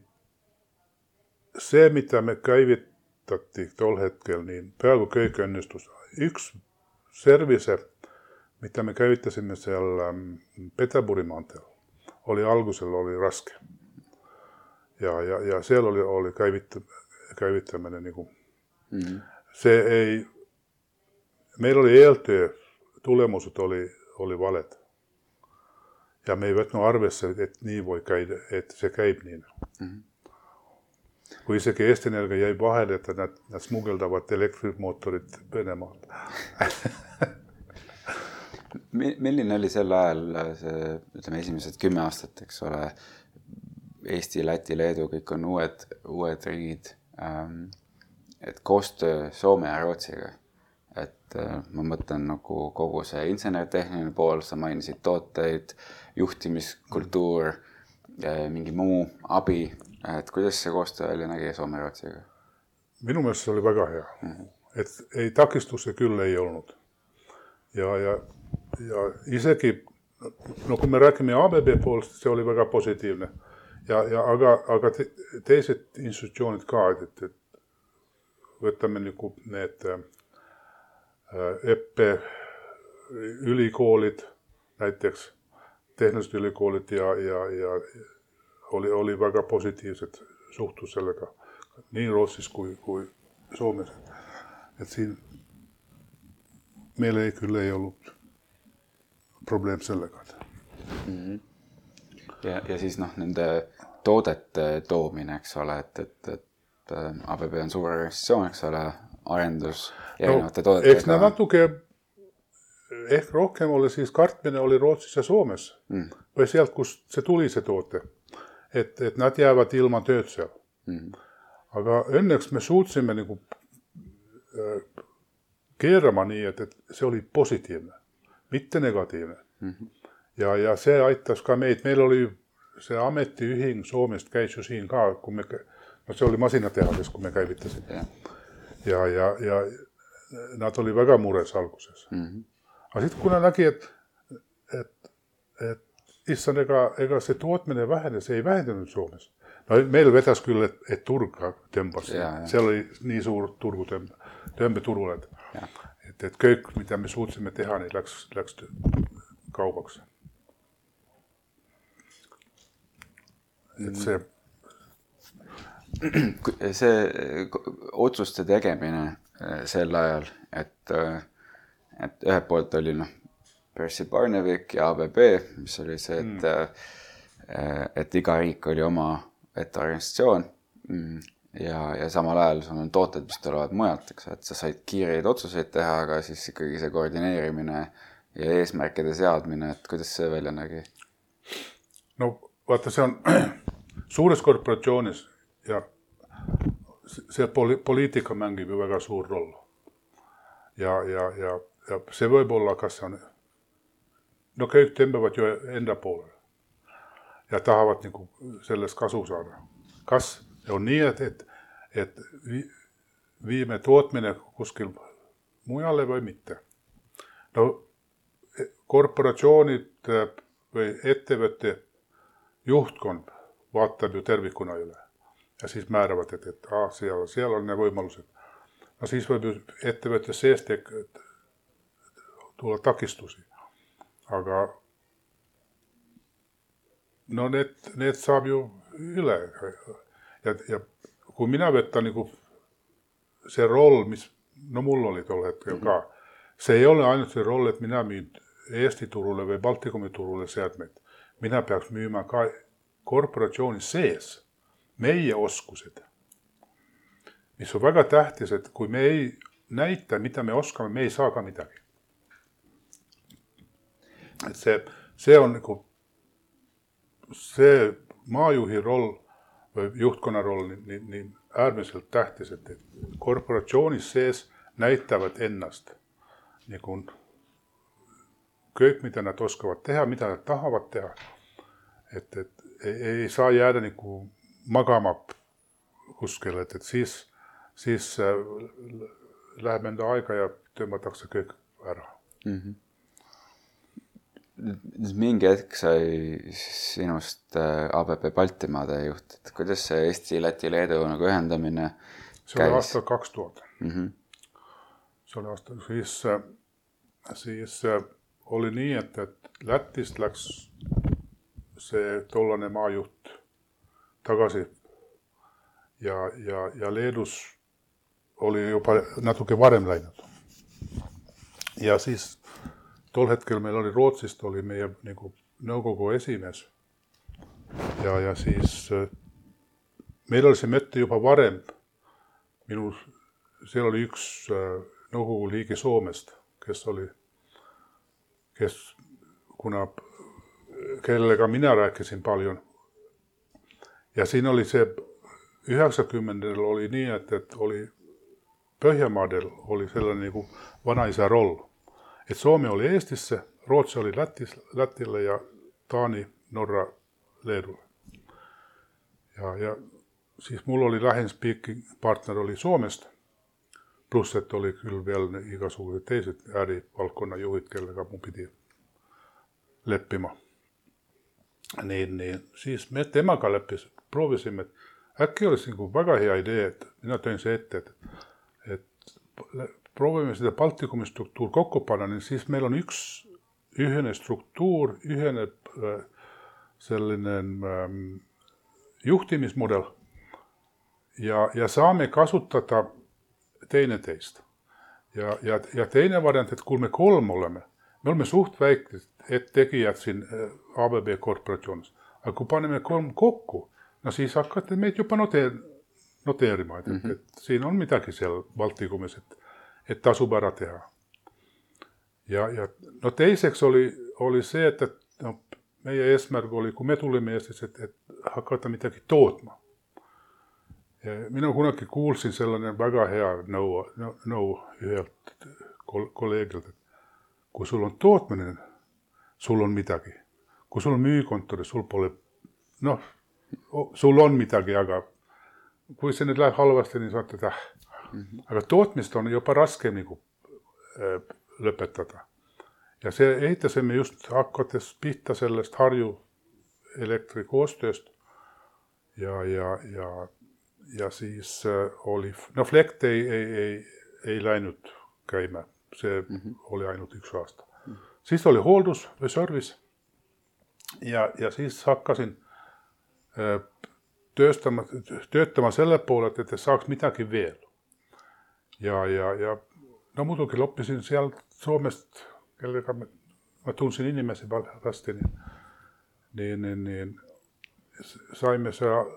see, mida me käivitati tol hetkel, niin peaaegu kõik õnnestus. üks servise, mida me käivitasime seal ähm, Peterburi maanteel, oli algusel oli raske. ja, ja, ja seal oli, oli käivit-, käivitamine nagu mm, -hmm. see ei, meil oli eeltöö tulemused oli, oli valed. ja me ei võtnud arvesse, et nii voi käida, et see käib nii mm. -hmm kui isegi Eesti Energia jäi vahele, et nad, nad smugeldavad elektrimootorit Venemaalt milline oli sel ajal see, ütleme, esimesed kümme aastat, eks ole, Eesti, Läti, Leedu, kõik on uued, uued riigid ähm,. et koostöö Soome ja Rootsiga, et äh, ma mõtlen nagu kogu see insener-tehniline pool, sa mainisid tooteid, juhtimiskultuur mingi muu abi, et kuidas see koostöö välja nägi Soome-Rootsiga? minu meelest see oli väga hea mm. -hmm. et ei, takistusi küll ei olnud. ja, ja, ja isegi no kui me räägime ABB poolest, see oli väga positiivne ja, ja aga, aga te, teised institutsioonid ka, et, et võtame nagu need äh, EPPE ülikoolid näiteks, tehnilised ülikoolid ja, ja, ja oli, oli väga positiivsed suhtlus sellega nii Rootsis kui, kui Soomes. et siin meil ei, küll ei olnud probleem sellega mm. -hmm. ja, ja siis noh, nende toodete toomine, eks ole, et, et, et ABB on suur organisatsioon, eks ole, arendus erinevate no, toodetega. eks nad natuke, ehk rohkem oli siis kartmine oli Rootsis ja Soomes mm. või sealt, kust see tuli, see toote. et, et nad jäävad ilma tööd seal mm aga õnneks me suutsime nagu äh, keerama nii, et, et see oli positiivne, mitte negatiivne mm. -hmm. ja, ja see aitas ka meid, meil oli see ametiühing Soomest käis ju siin ka, kui me, no see oli masinatehases, kui me käivitasime yeah.. Ja, ja, ja nad oli väga mures alguses mm. -hmm. aga sitten kun nad nägi, et, et, et issand, ega, ega see tootmine vähenes, ei vähenenud Soomes no meil vedas küll, et, et turg tõmbas, seal oli nii suur turgu tõmbe, tõmbeturul, et, et, et kõik, mida me suutsime teha, nii läks, läks kaubaks. et see. See otsuste tegemine äh, sel ajal, et, äh, et ühelt poolt oli noh, Percy Barnevik ja ABB, mis oli see, et mm., et iga riik oli oma ette organisatsioon mm, ja, ja samal ajal sul on tooted, mis tulevad mujalt, eks, et sa said kiireid otsuseid teha, aga siis ikkagi see koordineerimine ja eesmärkide seadmine, et kuidas see välja nägi? no vaata, see on suures korporatsioonis ja see poli-, poliitika mängib ju väga suur roll. ja, ja, ja, ja see võib olla, kas see on, no kõik tõmbavad ju enda poole ja tahavad nagu sellest kasu saada. kas on nii, et, et, et viime tootmine kuskil mujale või mitte? no korporatsioonid või ettevõtte juhtkond vaatab ju tervikuna üle ja siis määravad, et, et ah, seal, seal on need võimalused. no siis võib ju ettevõtte sees tulla takistusi. aga no need, need saab ju üle. ja, ja kui mina võtan nagu see roll, mis, no mul oli tol hetkel ka, see ei ole ainult see roll, et mina müün Eesti turule või Baltikumi turule seadmeid. mina peaks müüma ka korporatsiooni sees meie oskused. mis on väga tähtis, et kui me ei näita, mida me oskame, me ei saa ka midagi. et see, see on nagu see maajuhi roll või juhtkonna roll nii, nii, nii äärmiselt tähtis, et, korporatsioonis sees näitavad ennast nagu kõik, mida nad oskavad teha, mida nad tahavad teha. et, et ei, ei saa jääda nagu magama kuskile, et, et siis, siis äh, läheb enda aega ja tõmmatakse kõik ära mm. -hmm mingi hetk sai sinust äh, ABB Baltimaade juht, et kuidas see Eesti, Läti, Leedu nagu ühendamine see oli aastal kaks tuhat. Mhm. see oli aastal, siis, äh, siis oli nii, et, et Lätist läks see tollane maajuht tagasi ja, ja, ja Leedus oli juba natuke varem läinud. ja siis tol hetkel meil oli Rootsist oli meie nagu nõukogu esimees. ja, ja siis äh, meil oli see mõte juba varem. minu, seal oli üks äh, nõukogu liige Soomest, kes oli, kes, kuna, kellega mina rääkisin palju. Ja siin oli see, üheksakümnendatel oli nii, et, et oli Põhjamaadel oli selline nagu vanaisa roll et Soome oli Eestisse, Rootsi oli Lätis, Lätile ja Taani, Norra, Leedule. ja, ja siis mul oli lähin speaking partner oli Soomest. pluss, et oli küll veel igasugused teised ärivaldkonna juhid, kellega mu pidi leppima. nii, nii siis me temaga leppis, proovisime, et äkki oleks nagu väga hea idee, et mina tõin see ette, et, et proovime seda Baltikumi struktuur kokku panna, niin siis meil on üks ühine struktuur, ühine äh, selline ähm, juhtimismudel. Ja, ja saame kasutada teineteist. ja, ja, ja teine variant, et kui me kolm oleme, me oleme suht väikesed, tegijad siin äh, ABB korporatsioonis, aga kui paneme kolm kokku, no siis hakkate meid juba noteer-, noteerima, et mm, -hmm. et, et siin on midagi seal Baltikumis, et, et tasub ära teha. ja, ja no teiseks oli, oli see, et, et no, meie eesmärk oli, kui me tulime Eestisse, et, et hakata midagi tootma mina kunagi kuulsin selline väga hea nõu, nõu ühelt kolleegilt, et kui sul on tootmine, sul on midagi. kui sul on müügikontoris, sul pole, noh, sul on midagi, aga kui see nüüd läheb halvasti, siis vaatad, ah mm. -hmm. aga tootmist on juba raskem nagu äh, lõpetada. ja see ehitasime just hakates pihta sellest Harju elektri koostööst ja, ja, ja ja siis äh, oli, no Flekt ei, ei, ei, ei läinud käima, see mm -hmm. oli ainult üks aasta mm. -hmm. siis oli hooldus või service. ja, ja siis hakkasin äh, tööstama, töötama selle poole, et, et saaks midagi veel. ja, ja, ja no muidugi loppisin sealt Soomest, kellega me, ma tundsin inimesi hästi, nii, nii, nii, nii saime seal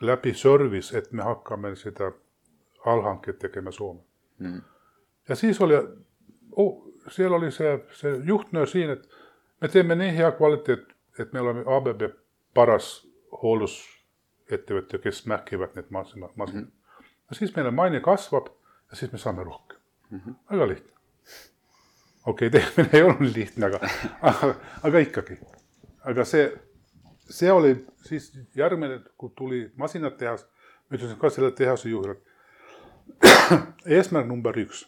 läbi service, et me hakkame seda allhanket tegema Soome mm.. ja siis oli oh,, seal oli see, see juhtnöör siin, et me teeme nii hea kvaliteet, et me oleme ABB paras hooldusettevõte, kes märkivad need masinad, masinad mm. -hmm. ja siis meile maine kasvab ja siis me saame rohkem mm. -hmm. väga lihtne. okei okay,, tegemine ei olnud lihtne, aga, aga, aga ikkagi. aga see see oli siis järgmine, kui tuli masinatehas, ma ütlesin ka selle tehase et eesmärk number üks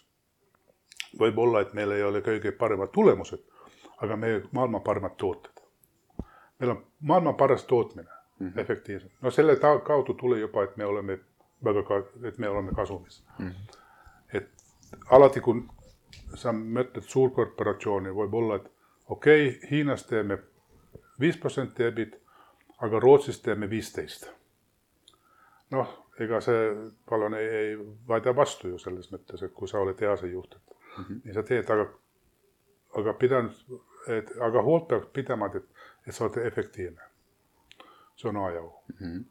võib olla, et meil ei ole kõige paremad tulemused, aga meie maailma parimad tooted. Meil on maailma paras tootmine mm -hmm. efektiivselt. no selle kaudu tuli juba, et me oleme väga ka, et me oleme kasumis mm. -hmm. et alati, kui sa mõtled suurkorporatsiooni, võib olla, et okei okay,, Hiinas teeme viis protsenti EBIT aga Rootsis teeme viisteist. noh, ega see palun ei, ei vaida vastu ju selles mõttes, et kui sa oled tehase juht, et mm -hmm. nii sa teed, aga, aga pidanud, et aga hoolt peab pidama, et, et sa oled efektiivne. see on A ja O mm. -hmm.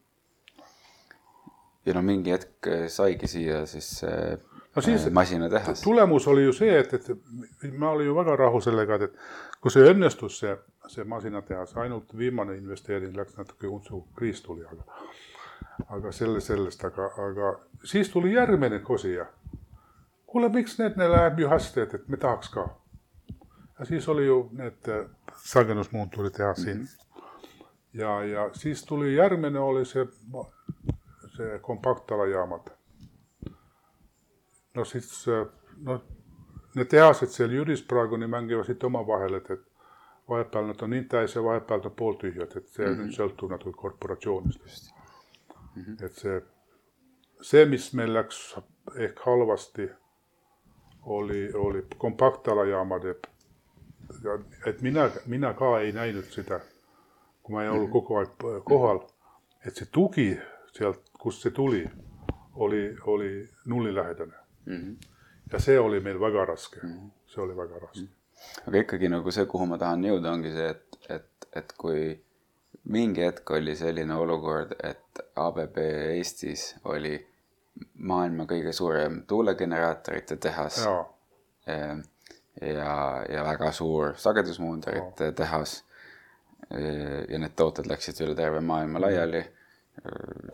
ja no mingi hetk saigi siia siis äh, no siis masinatehas. tulemus oli ju see, et, et ma olin ju väga rahul sellega, et kui see õnnestus, see see masinatehas, ainult viimane investeering läks natuke untsu, kriis tuli, aga, aga selle sellest, aga, aga siis tuli järgmine kosija. kuule, miks need, need läheb ju hästi, et, et me tahaks ka. Ja siis oli ju need äh, sagedusmuuturi tehas siin mm. -hmm. ja, ja siis tuli järgmine oli see, see kompaktalajaamad. no siis, äh, noh, need tehased seal Jüris praegu nii mängivad siit omavahel, et, et vahepeal nad on nii täis ja vahepeal nad pooltühjad, et see mm -hmm. nüüd sõltub natuke korporatsioonist vist mm. -hmm. et see, see, mis meil läks ehk halvasti, oli, oli kompaktaljaamade, et mina, mina ka ei näinud seda, kui ma ei olnud kogu aeg kohal, et see tugi sealt, kust see tuli, oli, oli nullilähedane mm. -hmm. ja see oli meil väga raske mm, -hmm. see oli väga raske. -hmm aga ikkagi nagu see, kuhu ma tahan jõuda, ongi see, et, et, et kui mingi hetk oli selline olukord, et ABB Eestis oli maailma kõige suurem tuulegeneraatorite tehas ja, ja, väga suur sagedusmuunderite tehas. ja need tooted läksid üle terve maailma laiali,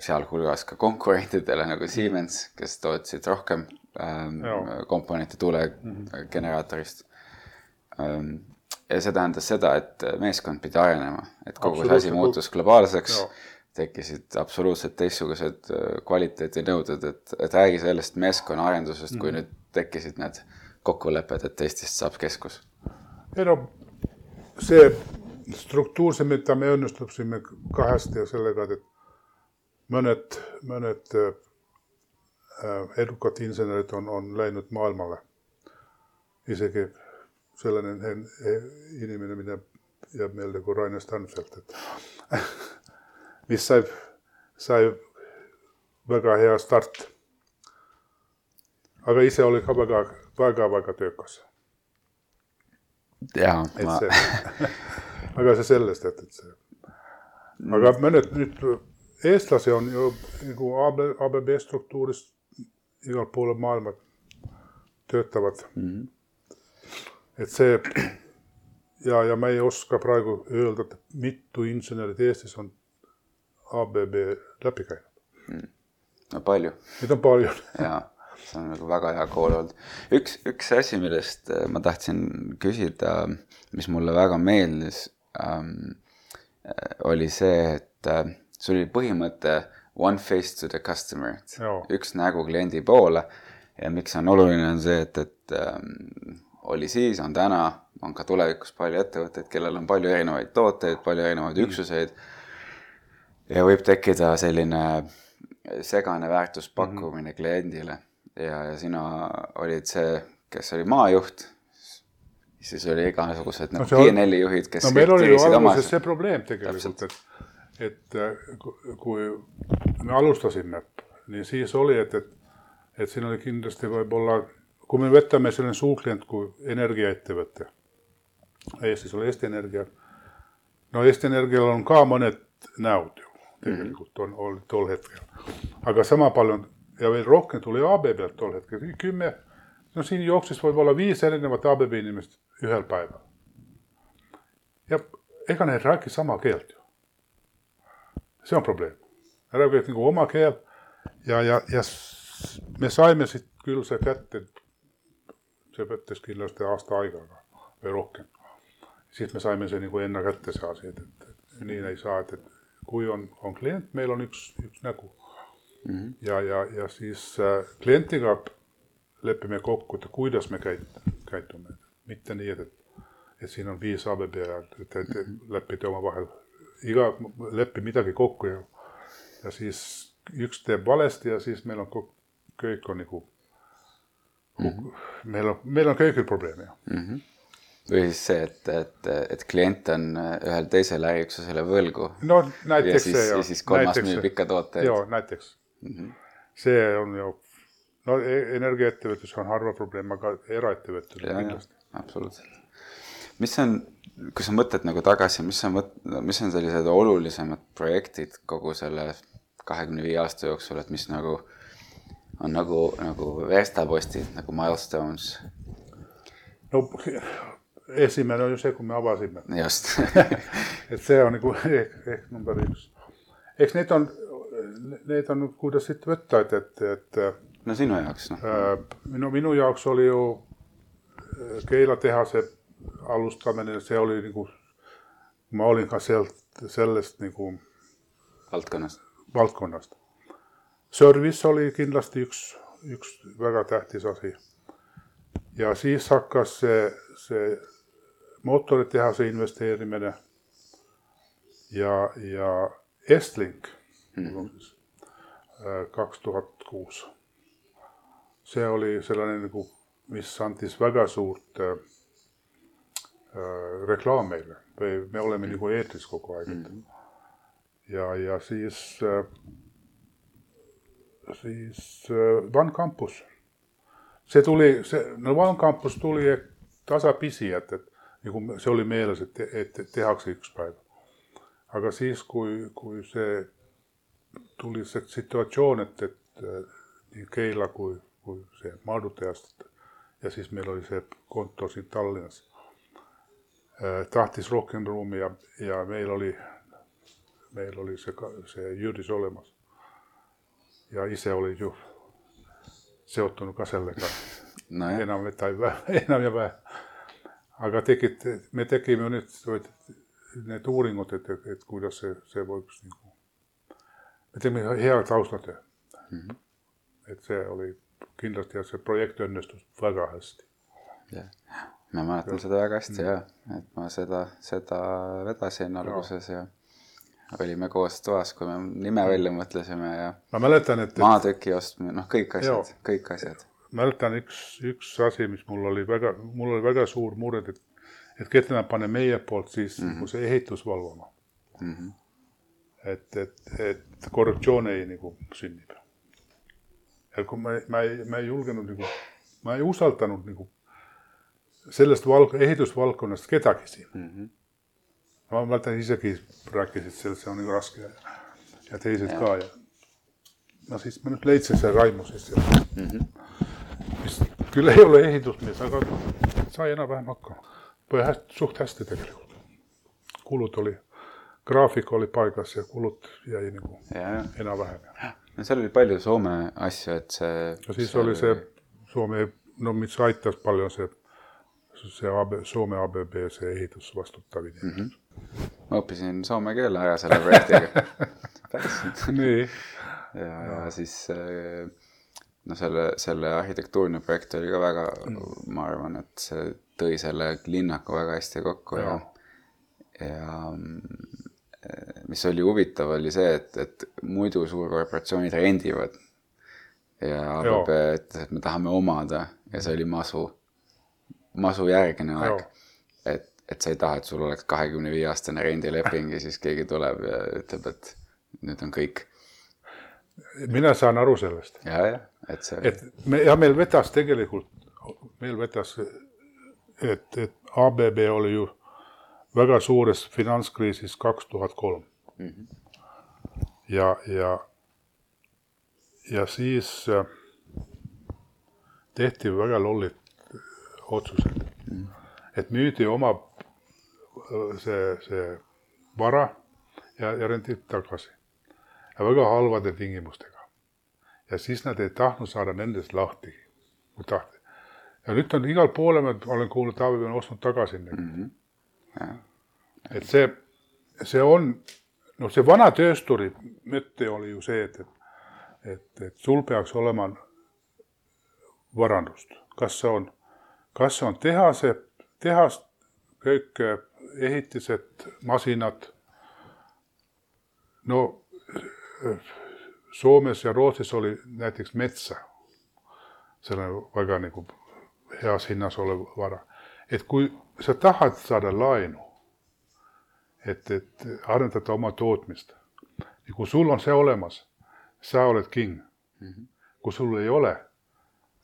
sealhulgas ka konkurentidele nagu Siemens, kes tootsid rohkem ähm, komponente tuulegeneraatorist Ehm, ja see tähendas seda, et meeskond pidi arenema, et kogu see asi muutus globaalseks. tekkisid absoluutselt teistsugused äh, kvaliteedinõuded, et, et räägi sellest meeskonnaarendusest mm, -hmm. kui nüüd tekkisid need kokkulepped, et Eestist saab keskus? ei no see struktuur, see, mida me õnnestusime ka hästi ja sellega, et mõned, mõned äh, edukad insenerid on, on läinud maailmale. isegi selline inimene, mida jääb meelde kui Rainer Stanfeld, et mis sai, sai väga hea start. aga ise oli ka väga, väga, väga töökas. jaa, ma aga see sellest, et, et see. aga mõned nüüd eestlasi on ju nagu ABB struktuuris igal pool maailma töötavad mm. -hmm. et see ja, ja ma ei oska praegu öelda, et mitu insenerid Eestis on ABB läbi käinud mm.. no palju. Neid on palju jaa, see on nagu väga hea kool olnud. üks, üks asi, millest äh, ma tahtsin küsida, mis mulle väga meeldis ähm,, äh, oli see, et äh, sul oli põhimõte one face to the customer, üks nägu kliendi poole ja miks see on oluline, on see, et, et ähm, oli siis, on täna, on ka tulevikus palju ettevõtteid, kellel on palju erinevaid tooteid, palju erinevaid mm. üksuseid. ja võib tekkida selline segane väärtuspakkumine mm -hmm. kliendile ja, ja sina olid see, kes oli maajuht. Siis oli igasugused nagu no, PNL-i juhid, kes no meil oli ju alguses see probleem tegelikult, et, et äh, kui me alustasime, nii siis oli, et, et, et siin oli kindlasti võib-olla, kui me võtame selline suurklient kui energiaettevõte, Eestis oli Eesti Energia, no Eesti Energial on ka mõned näod ju tegelikult on, oli tol hetkel, aga sama palju ja veel rohkem tuli ABB-lt tol hetkel, kümme, no siin jooksis võib-olla viis erinevat ABB inimest ühel päeval. ja ega need räägi sama keelt ju. see on probleem. Nad räägivad nagu oma keel ja, ja, ja me saime siit küll see kätte, see võttis kindlasti aasta aega või rohkem. siis me saime see nagu enne kätte see asi, et, et, et nii ei saa, et, et kui on, on klient, meil on üks, üks nägu mm. -hmm. ja, ja, ja siis äh, klientiga lepime kokku, et kuidas me käit-, käitume mitte nii, et, et siin on viis ABB ja et, et, et leppida omavahel, iga, lepi midagi kokku ja, ja siis üks teeb valesti ja siis meil on köök on nagu mm, -hmm. meil on, meil on köögil probleem ja mm. -hmm või siis see, et, et, et klient on ühel teisele äriüksusele võlgu. no näiteks ja siis, see jah. ja siis kolmas müüb ikka tooteid. joo, näiteks mm. -hmm. see on ju, no e-, energiaettevõtlus on harva probleem, aga eraettevõtlus kindlasti absoluutselt. mis on, kui sa mõtled nagu tagasi, mis on, mis on sellised olulisemad projektid kogu selle kahekümne viie aasta jooksul, et mis nagu on nagu, nagu verstapostid nagu milestones? no esimene on ju see, kui me avasime. just et see on nagu ehk, ehk number üks. eks need on, need on, kuidas siit võtta, et, et, et. no sinu jaoks noh. no minu jaoks oli ju Keila tehase alustamine, see oli nagu, ma olin ka sealt, sellest nagu. valdkonnast. valdkonnast. Service oli kindlasti üks, üks väga tähtis asi. ja siis hakkas see, see mootoritehase investeerimine ja, ja Estlink mm. kaks tuhat kuus. see oli selline nagu mis andis väga suurt äh, äh, reklaam meile või me oleme mm. nagu eetris kogu aeg mm. -hmm. ja, ja siis äh,, siis äh, One Campus. see tuli, see, no One Campus tuli tasapisi, et, et nagu see oli meeles, et, et, et tehakse üks päev. aga siis, kui, kui see tuli see situatsioon, et, et äh, nii Keila kui, kui see Maardu tehast ja siis meil oli see kontor siin Tallinnas. Äh, tahtis rohkem ruumi ja, ja meil oli, meil oli see, see Jüris olemas. ja ise olid ju seotunud ka sellega no enam, et enam ja vähe. aga tegid, me tegime nüüd need uuringud, et, et, et kuidas see, see võiks nagu me teimme hea taustatöö mm. -hmm. et see oli kindlasti ja see projekt õnnestus väga hästi. jah, ma mäletan seda väga hästi mm. ja, et ma seda, seda vedasin alguses ja, ja olime koos toas, kui me nime välja mõtlesime ja. ma mäletan, et. maatüki ostmine, noh, kõik asjad, kõik asjad. mäletan üks, üks asi, mis mul oli väga, mul oli väga suur mure, et, et keda nad pane meie poolt siis mm -hmm. see ehitus valvama mm. -hmm. Et, et, et korruptsioon ei nagu sünnib ja kui ma, ma ei, ma ei julgenud nagu, ma ei usaldanud nagu sellest valg-, ehitusvaldkonnast kedagi siin mm. -hmm. ma mäletan isegi rääkisid sellest, see on nagu raske ja, ja teised ja. ka ja no siis ma nüüd leidsin selle Raimo siis ja mm, -hmm. mis küll ei ole ehitusmees, aga sai enam-vähem hakkama. hästi, suht hästi tegelikult. kulud oli, graafik oli paigas ja kulud jäi nagu enam-vähem no seal oli palju Soome asju, et see. ja siis see oli see Soome, no mis aitas palju, see, see AB, Soome ABB, see ehitusvastutav inimene mm. -hmm. ma õppisin soome keele ära selle projektiga nii. ja, ja siis no selle, selle arhitektuurne projekt oli ka väga mm., ma arvan, et see tõi selle linnaku väga hästi kokku ja, ja, ja mis oli huvitav, oli see, et, et muidu suurkorporatsioonid rendivad. ja ABB ütles, et me tahame omada ja see oli masu, masujärgne aeg. et, et sa ei taha, et sul oleks kahekümne viie aastane rendileping ja siis keegi tuleb ja ütleb, et nüüd on kõik. mina saan aru sellest. ja, jah, et see. et me ja meil vedas tegelikult, meil vedas, et, et ABB oli ju väga suures finantskriisis kaks tuhat kolm. Mhm. ja, ja, ja siis äh, tehti väga lollid otsused mm. -hmm. et müüdi oma äh, see, see vara ja, ja renditi tagasi ja väga halvade tingimustega. ja siis nad ei tahtnud saada nendest lahti, kui tahti. ja nüüd on igal poole, ma olen kuulnud, Taavi on ostnud tagasi neid mm. -hmm et see, see on, noh, see vana töösturi mõte oli ju see, et, et, et, et sul peaks olema varandust, kas see on, kas see on tehase, tehast, kõik ehitised, masinad. no Soomes ja Rootsis oli näiteks metsa, selle väga nagu heas hinnas olev vara, et kui sa tahad saada laenu, et, et arendada oma tootmist. ja kui sul on see olemas, sa oled king mm. -hmm. kui sul ei ole,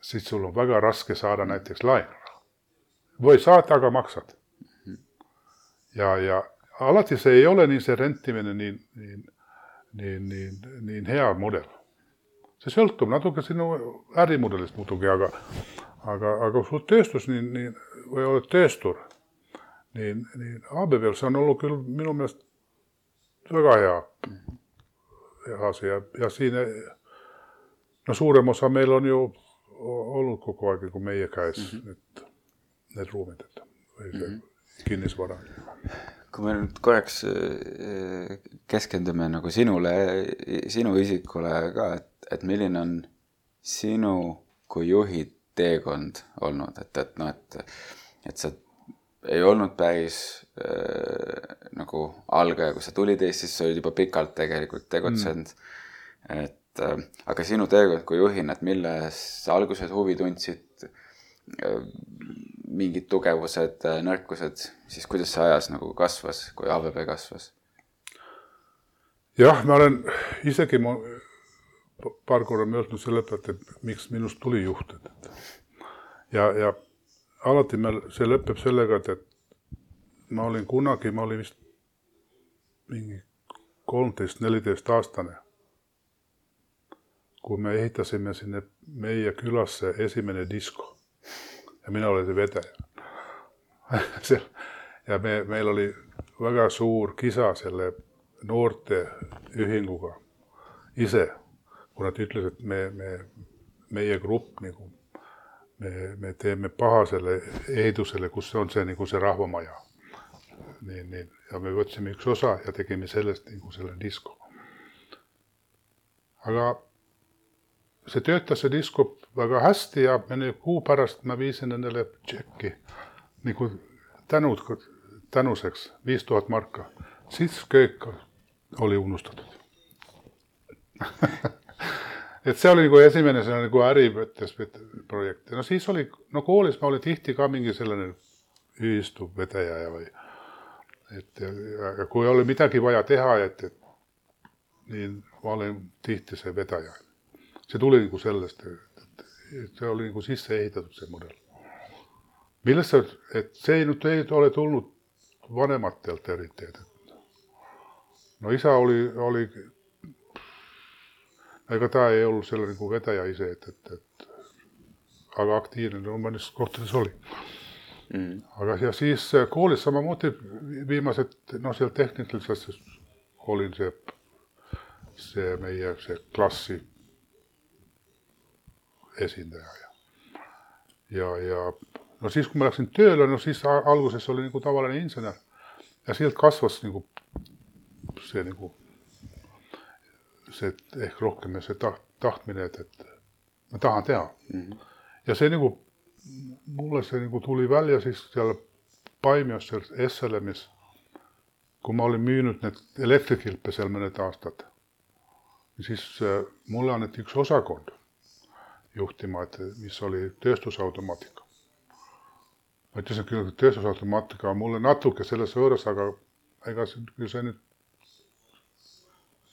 siis sul on väga raske saada näiteks laenu. või saad, aga maksad mm. -hmm. ja, ja alati see ei ole nii see rentimine nii, nii, nii, nii, nii hea mudel. see sõltub natuke sinu ärimudelist muidugi, aga, aga, aga sul tööstus nii, nii või oled tööstur niin, niin ABBL se on ollut kyllä minun mielestä väga hea, asia ja siinä, no suurem osa meillä on ju ollut koko ajan kuin meie käes mm -hmm. nyt need ruumid, et või see mm -hmm. kinnisvara. kui me nüüd korraks äh, keskendume nagu sinule, sinu isikule ka, et, et milline on sinu kui juhi teekond olnud, et, et noh, et, et sa ei olnud päris äh, nagu algaja, kui sa tulid Eestisse, sa olid juba pikalt tegelikult tegutsenud mm.. et äh, aga sinu teekond kui juhina, et milles sa alguses huvi tundsid äh,, mingid tugevused äh,, nõrkused, siis kuidas see ajas nagu kasvas, kui ABB kasvas? jah, ma olen isegi ma paar korda mõelnud selle pealt, et miks minust tuli juht, et ja, ja alati meil see lõpeb sellega, et, et ma olin kunagi, ma olin vist mingi kolmteist, neliteist aastane. kui me ehitasime sinna meie külasse esimene disko ja mina olin see vedaja ja me, meil oli väga suur kisa selle noorteühinguga ise, kui nad ütlesid, et me, me, meie grupp nagu me, me teeme paha selle ehitusele, kus on see nagu see rahvamaja. nii, nii ja me võtsime üks osa ja tegime sellest nagu selle disko. aga see töötas, see disko väga hästi ja mõne kuu pärast ma viisin endale tšekki nagu tänud, tänuseks viis tuhat marka. siis köök oli unustatud et see oli nagu esimene selline nagu äri projekt no siis oli, no koolis ma olin tihti ka mingi selline ühistu vedaja ja või et ja, ja kui oli midagi vaja teha, et, et nii ma olin tihti see vedaja. see tuli nagu sellest, et, et see oli nagu sisse ehitatud, see mudel. millest see, et see nüüd ei ole tulnud vanematelt eriti, et no isa oli, oli, ega ta ei olnud selle nagu vedaja ise, et, et, et aga aktiivne no mõnes kohtades oli. Mm.. aga ja siis koolis samamoodi viimased, noh, seal tehnikalises klassis olin see see meie see klassi esindaja ja, ja, ja no siis, kui ma läksin tööle, no siis alguses oli nagu tavaline insener ja sealt kasvas nagu see nagu see ehk rohkem see taht, tahtmine, et, et ma tahan teha mm. -hmm. ja see nagu mulle see nagu tuli välja siis seal Paimios seal SLM-is, kui ma olin müünud need elektrikilpe seal mõned aastad siis äh, mulle anneti üks osakond juhtima, et mis oli tööstusautomaatika. ma ütlesin küll, et tööstusautomaatika on mulle natuke selles võõras, aga ega see, küll see nüüd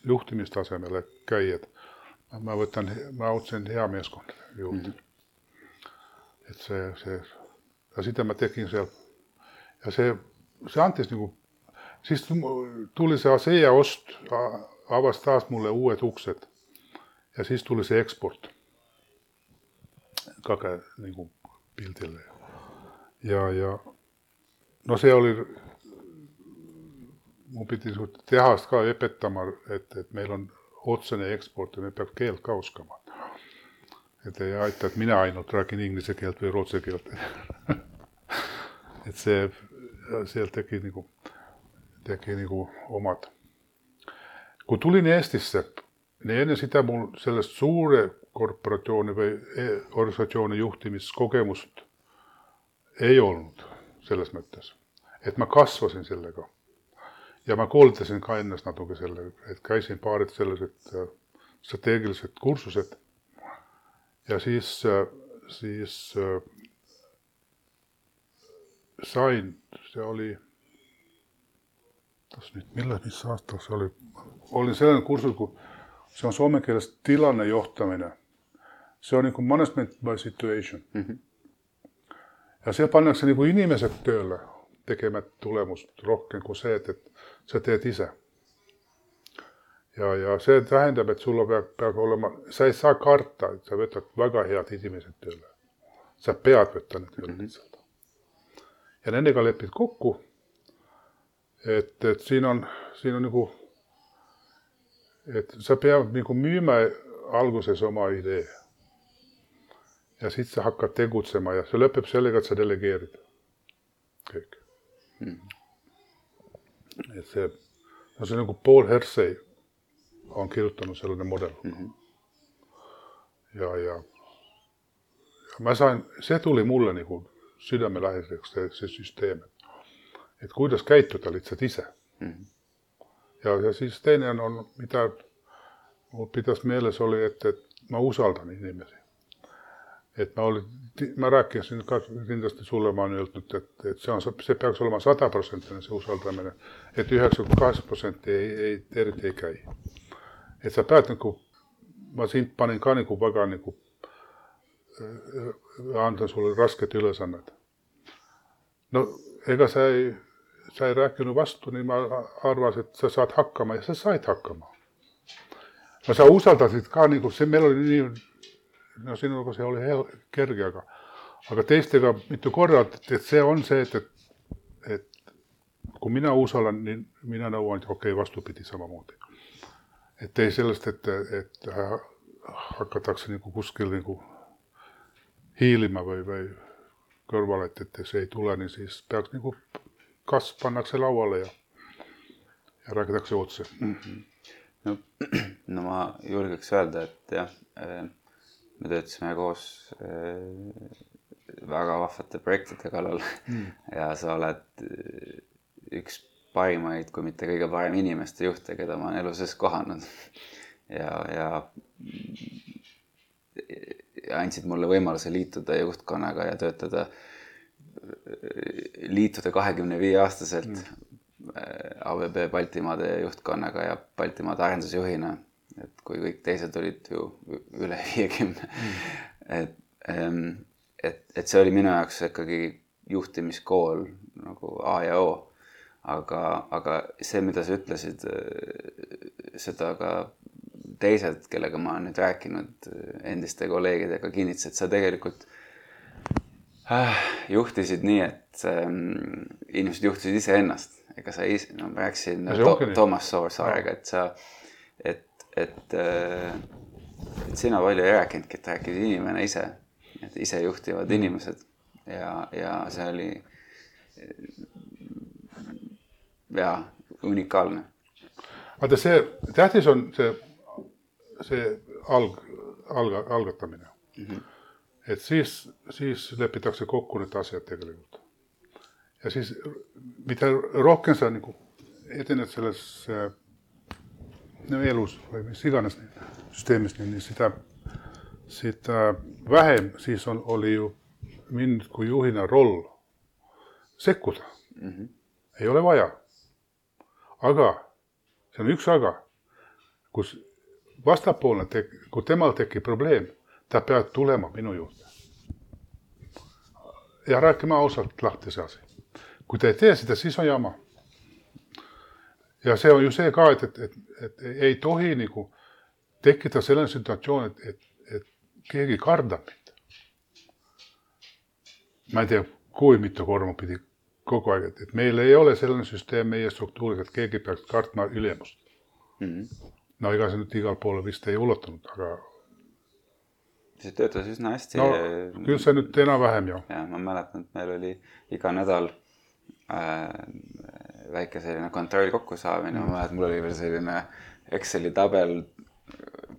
juhtimistasemele käi, et ma võtan, ma otsin hea meeskond juurde mm. -hmm. et see, see, ja seda ma tegin seal ja see, see andis nagu, siis tuli see ASEA ost avas taas mulle uued uksed. ja siis tuli see eksport. kage nagu pildile. ja, ja no see oli, mu pidi tehast ka õpetama, et, et meil on otsene eksport ja me peab keelt ka oskama. et ei aita, et mina ainult räägin inglise keelt või rootsi keelt et see, seal tegi nagu, tegi nagu omad kui tulin Eestisse, nii enne seda mul sellest suure korporatsiooni või e-, organisatsiooni juhtimiskogemust ei olnud selles mõttes, et ma kasvasin sellega. Ja ma koolitasin ka ennast natuke selle, et käisin paarid sellised äh, strateegilised kursused. ja siis, äh, siis äh, sain, see oli, kas nüüd, millal, mis aastal see oli, olin sellel kursusel, kun se on suomen kielessä tilannejohtaminen. Se on niin kuin management by situation. Mm-hmm. Ja siellä pannakse niin kuin inimeset töölle tekemät tulemus rohkein kuin se, että, sä teet isä. Ja, ja se tähendab, että sulla peab, peab olema, sa ei saa karta, et sa võtad väga head inimesed tööle. sa pead võtta need tööle lihtsalt mm. -hmm. ja nendega lepid kokku, et, et siin on, siin on nagu et sa pead nagu müüma alguses oma idee. ja siis sa hakkad tegutsema ja see lõpeb sellega, et sa delegeerid kõik hmm.. Et see, no see nagu Paul Hersey on kirjutanud selline mudel mm. -hmm. ja, ja, ja ma sain, see tuli mulle nagu südamelähedaseks, see, see süsteem, et, et kuidas käituda lihtsalt ise mm. -hmm ja, ja siis teine on, on, mida mul pidas meeles, oli, et, et ma usaldan inimesi. Et ma olin, ma rääkisin ka kindlasti sulle, ma olen öelnud, et, et see on, see peaks olema sadaprotsendine see usaldamine et. et üheksakümmend kaheksa protsenti ei, ei, eriti ei käi. et sa pead nagu, ma sind panin ka nagu väga nagu äh, anda sulle rasket ülesannet. no ega sa ei sa ei rääkinud vastu, nii ma arvasin, et sa saad hakkama ja sa said hakkama. no sa usaldasid ka nagu see, meil oli nii, no sinuga see oli hea, kerge, aga, aga teistega mitu korda, et see on see, et, et, et kui mina usaldan, nii mina nõuan, okei okay,, vastupidi samamoodi. et ei sellest, et, et hakatakse nagu kuskil nagu hiilima või, või kõrvale, et, et see ei tule, nii siis peaks nagu kasv pannakse lauale ja, ja räägitakse otse mm. -hmm. no, no ma julgeks öelda, et jah, me töötasime koos väga vahvate projektide kallal mm. ja sa oled üks parimaid, kui mitte kõige parem inimeste juhte, keda ma olen elu sees kohanud. ja, ja, ja andsid mulle võimaluse liituda juhtkonnaga ja töötada, liituda kahekümne viie aastaselt mm. ABB Baltimaade juhtkonnaga ja Baltimaade arendusjuhina. Et kui kõik teised olid ju üle viiekümne. Mm.. et, et, et see oli minu jaoks ikkagi juhtimiskool nagu A ja O. Aga, aga see, mida sa ütlesid, äh, seda ka teised, kellega ma olen nüüd rääkinud, äh, endiste kolleegidega kinnitasid, sa tegelikult äh, juhtisid nii, et ähm, inimesed juhtisid iseennast, ega sa ise, no ma rääkisin to, Toomas Soorsaarega, et sa, et, et äh,, et sina palju ei rääkinudki, et rääkis inimene ise, et isejuhtivad inimesed ja, ja see oli ja unikaalne. vaata see, tähtis on see, see alg, alg, algatamine mm. -hmm. et siis, siis lepitakse kokku need asjad tegelikult. ja siis, mida rohkem sa nagu edened selles no, elus või mis iganes süsteemis, nii seda, seda vähem siis on, oli ju mind kui juhina roll sekkuda mm. -hmm. ei ole vaja aga, see on üks aga, kus vastapoolne tek-, kui temal tekib probleem, ta peab tulema minu juurde. ja rääkima ausalt lahti see asi. kui ta ei tee seda, siis on jama. Ja see on ju see ka, et, et, et, et ei tohi nagu tekkida selline situatsioon, et, et, et keegi kardab mind. ma ei tea, kui mitu korda ma pidin kogu aeg, et, et meil ei ole selline süsteem meie struktuuris, et keegi peaks kartma ülemust mm. -hmm. no ega see nüüd igale poole vist ei ulatunud, aga. see töötas üsna hästi. no küll see nüüd enam-vähem ju. ja ma mäletan, et meil oli iga nädal äh, väike selline kontroll kokkusaamine mm, -hmm. ma mäletan, mul oli veel selline Exceli tabel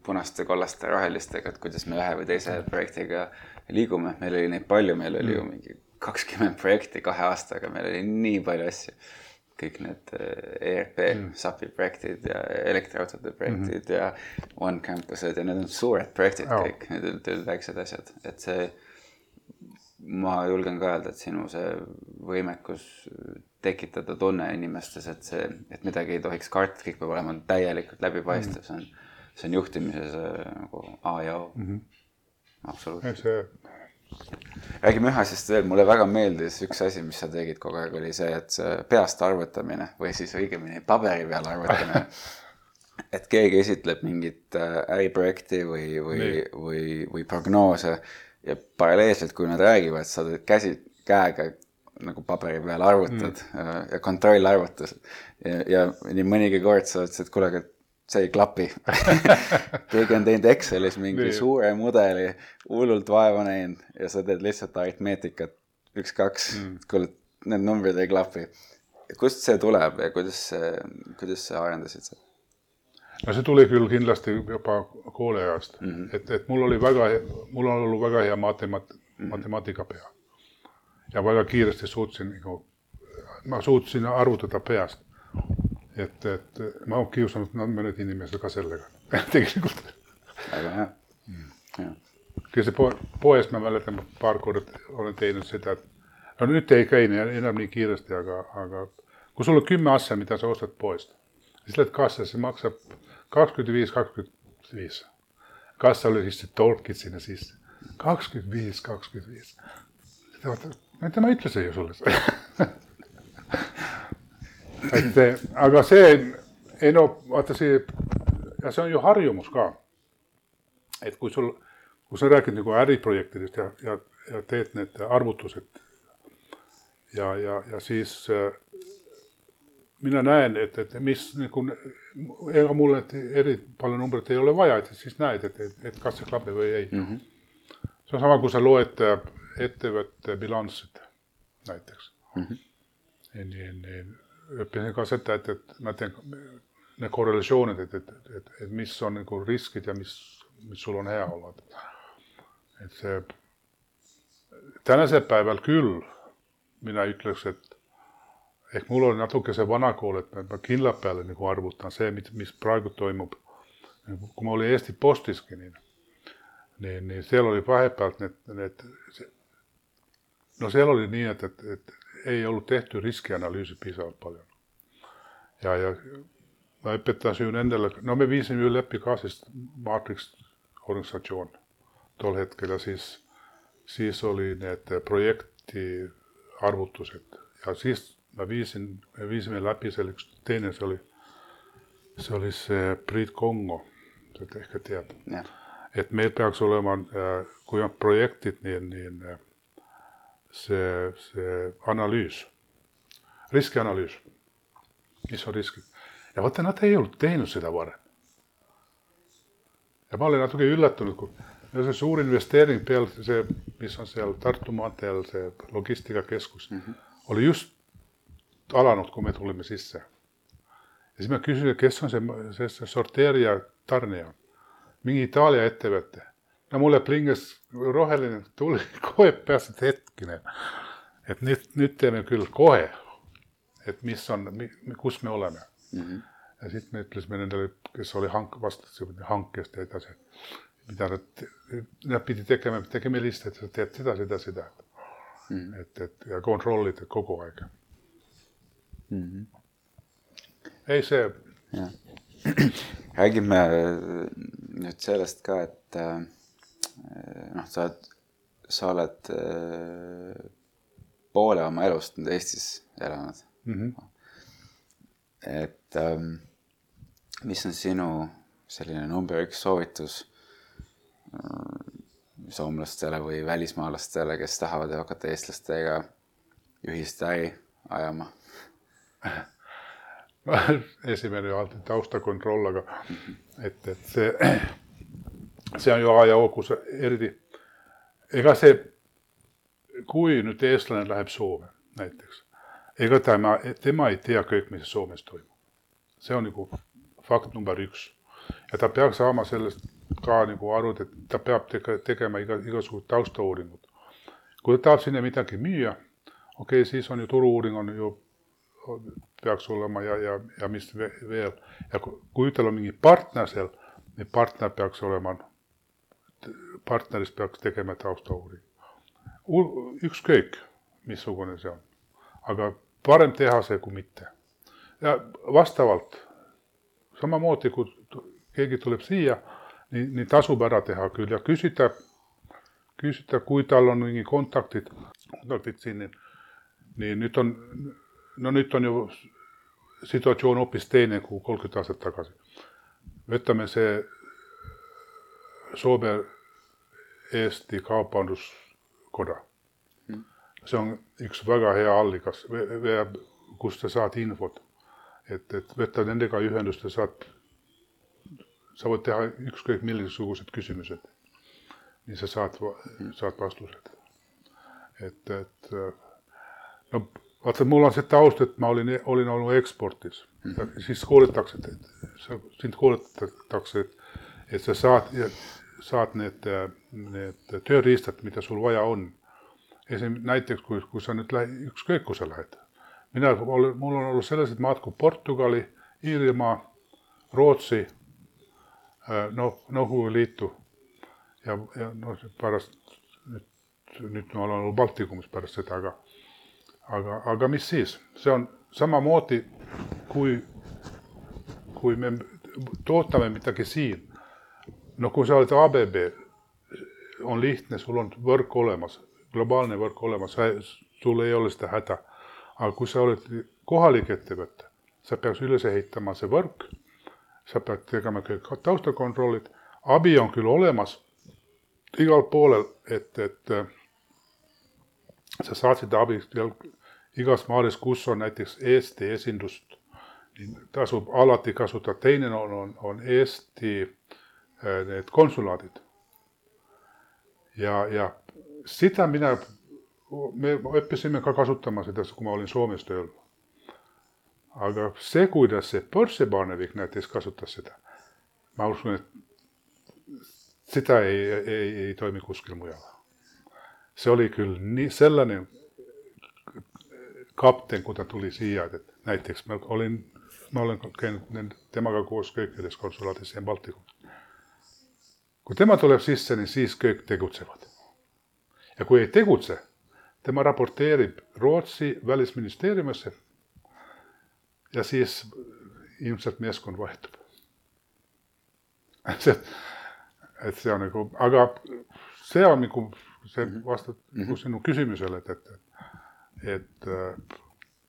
punaste, kollaste, rohelistega, et kuidas me ühe või teise projektiga liigume, meil oli neid palju, meil oli mm. ju mingi kakskümmend projekti kahe aastaga, meil oli nii palju asju. kõik need ERP mm., SAP-i projektid ja elektriautode projektid mm -hmm. ja One Campused ja need on suured projektid oh. kõik, need olnud väiksed asjad, et see. Ma julgen ka öelda, et sinu see võimekus tekitada tunne inimestes, et see, et midagi ei tohiks karta, kõik peab olema täielikult läbipaistev -hmm. see on, see on juhtimises nagu A ja O mm. -hmm. absoluutselt. räägime ühe asjast veel, mulle väga meeldis üks asi, mis sa tegid kogu aeg, oli see, et see peast arvutamine või siis õigemini paberi peal arvutamine et keegi esitleb mingit äh, äriprojekti või, või, või, või prognoose ja paralleelselt, kui nad räägivad, sa käsi, käega nagu paberi peal arvutad mm. Äh, ja kontrollarvutus. ja, ja nii mõnigi kord sa ütlesid, et kuule, aga see ei klapi keegi on teinud Excelis mingi Nii. suure mudeli, hullult vaeva näinud ja sa teed lihtsalt aritmeetikat üks-kaks mm., kuule, need numbrid ei klapi. kust see tuleb ja kuidas see, kuidas sa arendasid seda? No see tuli küll kindlasti juba kooliajast mm, -hmm. et, et mul oli väga, mul on olnud väga hea matemaat- mm, -hmm. matemaatika pea. ja väga kiiresti suutsin nagu, ma suutsin arvutada peast et, et ma olen kiusanud no, mõned inimesed ka sellega tegelikult. väga hea mm.. küll see po poest ma mäletan, paar korda olen teinud seda, et no nüüd ei käi enam nii kiiresti, aga, aga kui sul on kümme asja, mida sa ostad poest, siis lähed kassasse, maksab kakskümmend viis, kakskümmend viis. kassale siis torkid sinna sisse, kakskümmend viis, kakskümmend viis. vaata, ma ütlesin ju sulle et eh, aga see, ei no vaata see, ja see on ju harjumus ka. et kui sul, kui sa räägid nagu äriprojektidest ja, ja, ja teed need arvutused ja, ja, ja siis äh, mina näen, et, et mis nagu, ega mul eri palju numbreid ei ole vaja, et siis näed, et, et, et kas see klapib või ei mm. -hmm. see on sama, kui sa loed ettevõtte bilanssit näiteks mm. -hmm. nii, nii õppisin ka seda, et, et ma teen ne korrelatsioonid, et, et, et, et mis on nagu riskid ja mis, mis sul on hea olla. et see tänasel päeval küll mina ütleks, et ehk mul on natuke see vana kool, et ma kindla peale nagu arvutan see, mis praegu toimub. kui ma olin Eesti Postiski, niin, niin, niin siellä oli vahepealt need, need, no siellä oli niin, että, että, että ei ollut tehty riskianalyysi piisavalt paljon. Ja, ja mä õpetasin endale, no me viisimme ju läpi ka siis Matrix-organisatsioon tol hetkellä, siis, siis oli need projektiarvutused ja siis mä viisin, me viisimme läpi selle üks teine, see oli, see oli see Priit Kongo, et ehkä teab. et meil peaks olema, kui on projektid, niin, niin see, see analüüs, riskianalüüs, mis on riskid. ja vaata, nad ei olnud teinud seda varem. ja ma olin natuke üllatunud, kui see suur investeering peale see, mis on seal Tartu maanteel, see logistikakeskus mm, -hmm. oli just alanud, kui me tulime sisse. ja siis ma küsisin, kes on see, see, see sorteerija tarnija. mingi Itaalia ettevõte. no mulle plingas roheline tuli kohe peas, et hetkine. et nüüd, nüüd teeme küll kohe. et mis on, kus me oleme mm. -hmm. ja siis me ütlesime nendele, kes oli hank-, vastasid hankest ja edasi. mida nad, nad pidi tegema, tegema lihtsalt, et teed seda, seda, seda mm. et, et ja kontrollida kogu aeg mm. -hmm. ei, see. räägime äh, nüüd sellest ka, et äh, noh, sa oled, sa oled äh, poole oma elust nüüd Eestis elanud mm. -hmm. et ähm, mis on sinu selline number üks soovitus soomlastele või välismaalastele, kes tahavad hakata eestlastega ühist äri ajama esimene ju alati taustakontroll, aga et, et see, see on ju A ja O, kus eriti, ega see, kui nüüd eestlane läheb Soome näiteks, ega tema, tema ei tea kõik, mis Soomes toimub. see on nagu fakt number üks ja ta peaks saama sellest ka nagu aru, et ta peab tege, tegema iga, igasugused taustauuringud. kui ta tahab sinna midagi müüa, okei okay,, siis on ju turu-uuring on ju peaks olema ja, ja, ja mis veel. ja kui tal on mingi partner seal, niin partner peaks olema, partnerist peaks tegema taustauuring. ükskõik, missugune see on. aga parem teha see kui mitte. ja vastavalt, samamoodi kui keegi tuleb siia, nii, nii tasub ära teha küll ja küsida, küsida, kui tal on mingi kontaktid, kontaktid siin, niin, niin nyt on no nyt on ju situatsioon hoopis teine kuin 30 aastat tagasi. võtame see Soome-Eesti Kaubanduskoda. see on üks väga hea allikas, kust sa saad infot. et, et võta nendega ühendust ja saad, sa võid teha ükskõik millisugused küsimused. nii sa saad, saad vastused. et, et no vaata, mul on see taust, et ma olin, olin olnud eksportis mm, -hmm. siis koolitatakse, sind koolitatakse, et, et sa saad, saad need, need tööriistad, mida sul vaja on. esim-, näiteks kui, kui sa nüüd lähed, ükskõik kus sa lähed. mina olen, mul on olnud sellised maad kui Portugali, Iirimaa, Rootsi, noh, Nõukogude Liitu ja, ja noh, pärast nüüd, nüüd ma olen olnud Baltikumis pärast seda, aga aga, aga mis siis, see on samamoodi, kui, kui me toodame midagi siin. no kui sa oled ABB, on lihtne, sul on võrk olemas, globaalne võrk olemas, sul ei ole seda häda. aga kui sa oled kohalik ettevõte, sa peaks üles ehitama see võrk, sa pead tegema kõik taustakontrollid, abi on küll olemas igal poolel, et, et sa saad seda abi igas maalis, kus on näiteks Eesti esindust, niin tasub alati kasutada, teine on, on, on Eesti äh, need konsulaadid. ja, ja sitä minä, me õppisime ka kasutama seda, kui ma olin Soomes tööl. aga see, kuidas see Börse-Barnevik näiteks kasutas seda, ma usun, et seda ei, ei, ei toimi kuskil mujal. See oli küll nii sellainen kapten, kun ta tuli siia, että näiteks mä olin, mä olen käynyt temaga koos kõikides konsulaatissa ja Baltikumissa. Kun tema tuleb sisse, niin siis kõik tegutsevad. Ja kui ei tegutse, tema raporteerib Rootsi välisministeeriumisse ja siis ilmselt meeskond vahetub. see, et see on nagu, aga see on nagu, see vastab mm -hmm. nagu sinu küsimusele, et, et, et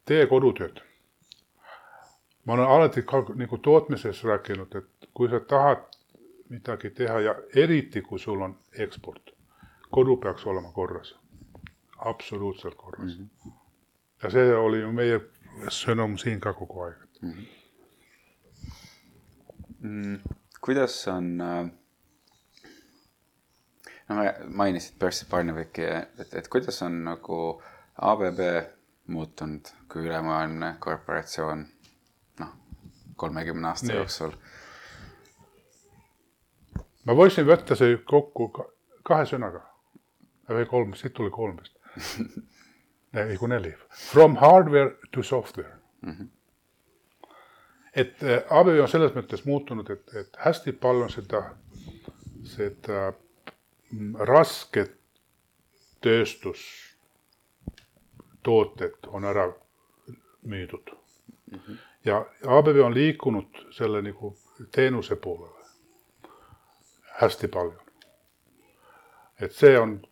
tee kodutööd. ma olen alati ka nagu tootmises rääkinud, et kui sa tahad midagi teha ja eriti, kui sul on eksport, kodu peaks olema korras, absoluutselt korras mm. -hmm. ja see oli ju meie sõnum siin ka kogu aeg mm. -hmm. Mm, kuidas on äh no mainisid Percy Barneviki, et, et kuidas on nagu ABB muutunud kui ülemaailmne korporatsioon noh, kolmekümne aasta Nii. jooksul? ma võisin võtta see kokku kahe sõnaga või kolm, siit tuli kolm vist ei kui neli. From hardware to software mm. -hmm. et äh, ABB on selles mõttes muutunud, et, et hästi palju seda, seda rasket tööstustooted on ära müüdud mm. -hmm. ja ABB on liikunud selle nagu teenuse poolele hästi palju. et see on,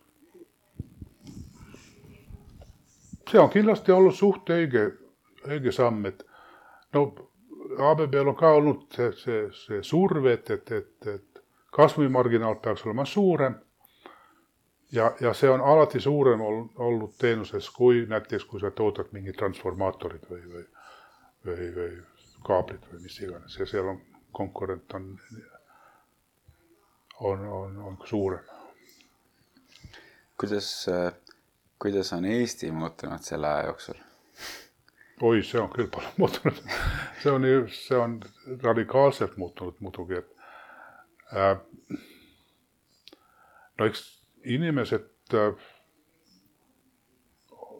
see on kindlasti olnud suht õige, õige samm, et no ABB-l on ka olnud see, see, see surve, et, et, et, et kasvumarginaal peaks olema suurem ja, ja see on alati suurem olnud teenuses kui näiteks, kui sa toodad mingid transformaatorid või, või, või, või kaablid või mis iganes ja seal on konkurent on, on, on, on suurem. kuidas, kuidas on Eesti muutunud selle aja jooksul? oi, see on küll palju muutunud see on see on radikaalselt muutunud muidugi, et äh, no eks inimesed,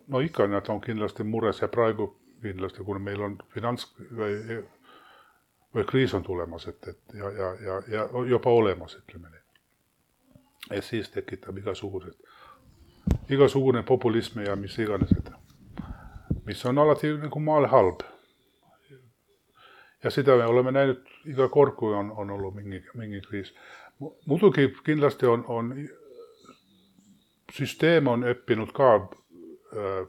no ikka nad on kindlasti mures ja praegu kindlasti, kuna meil on finants või, või kriis on tulemas, et, et ja, ja, ja, ja juba olemas, ütleme nii. ja siis tekitab igasugused, igasugune populism ja mis iganes, et mis on alati nagu maal halb. ja seda me oleme näinud iga kord, kui on, on olnud mingi, mingi kriis. muidugi kindlasti on, on süsteem on õppinud ka äh,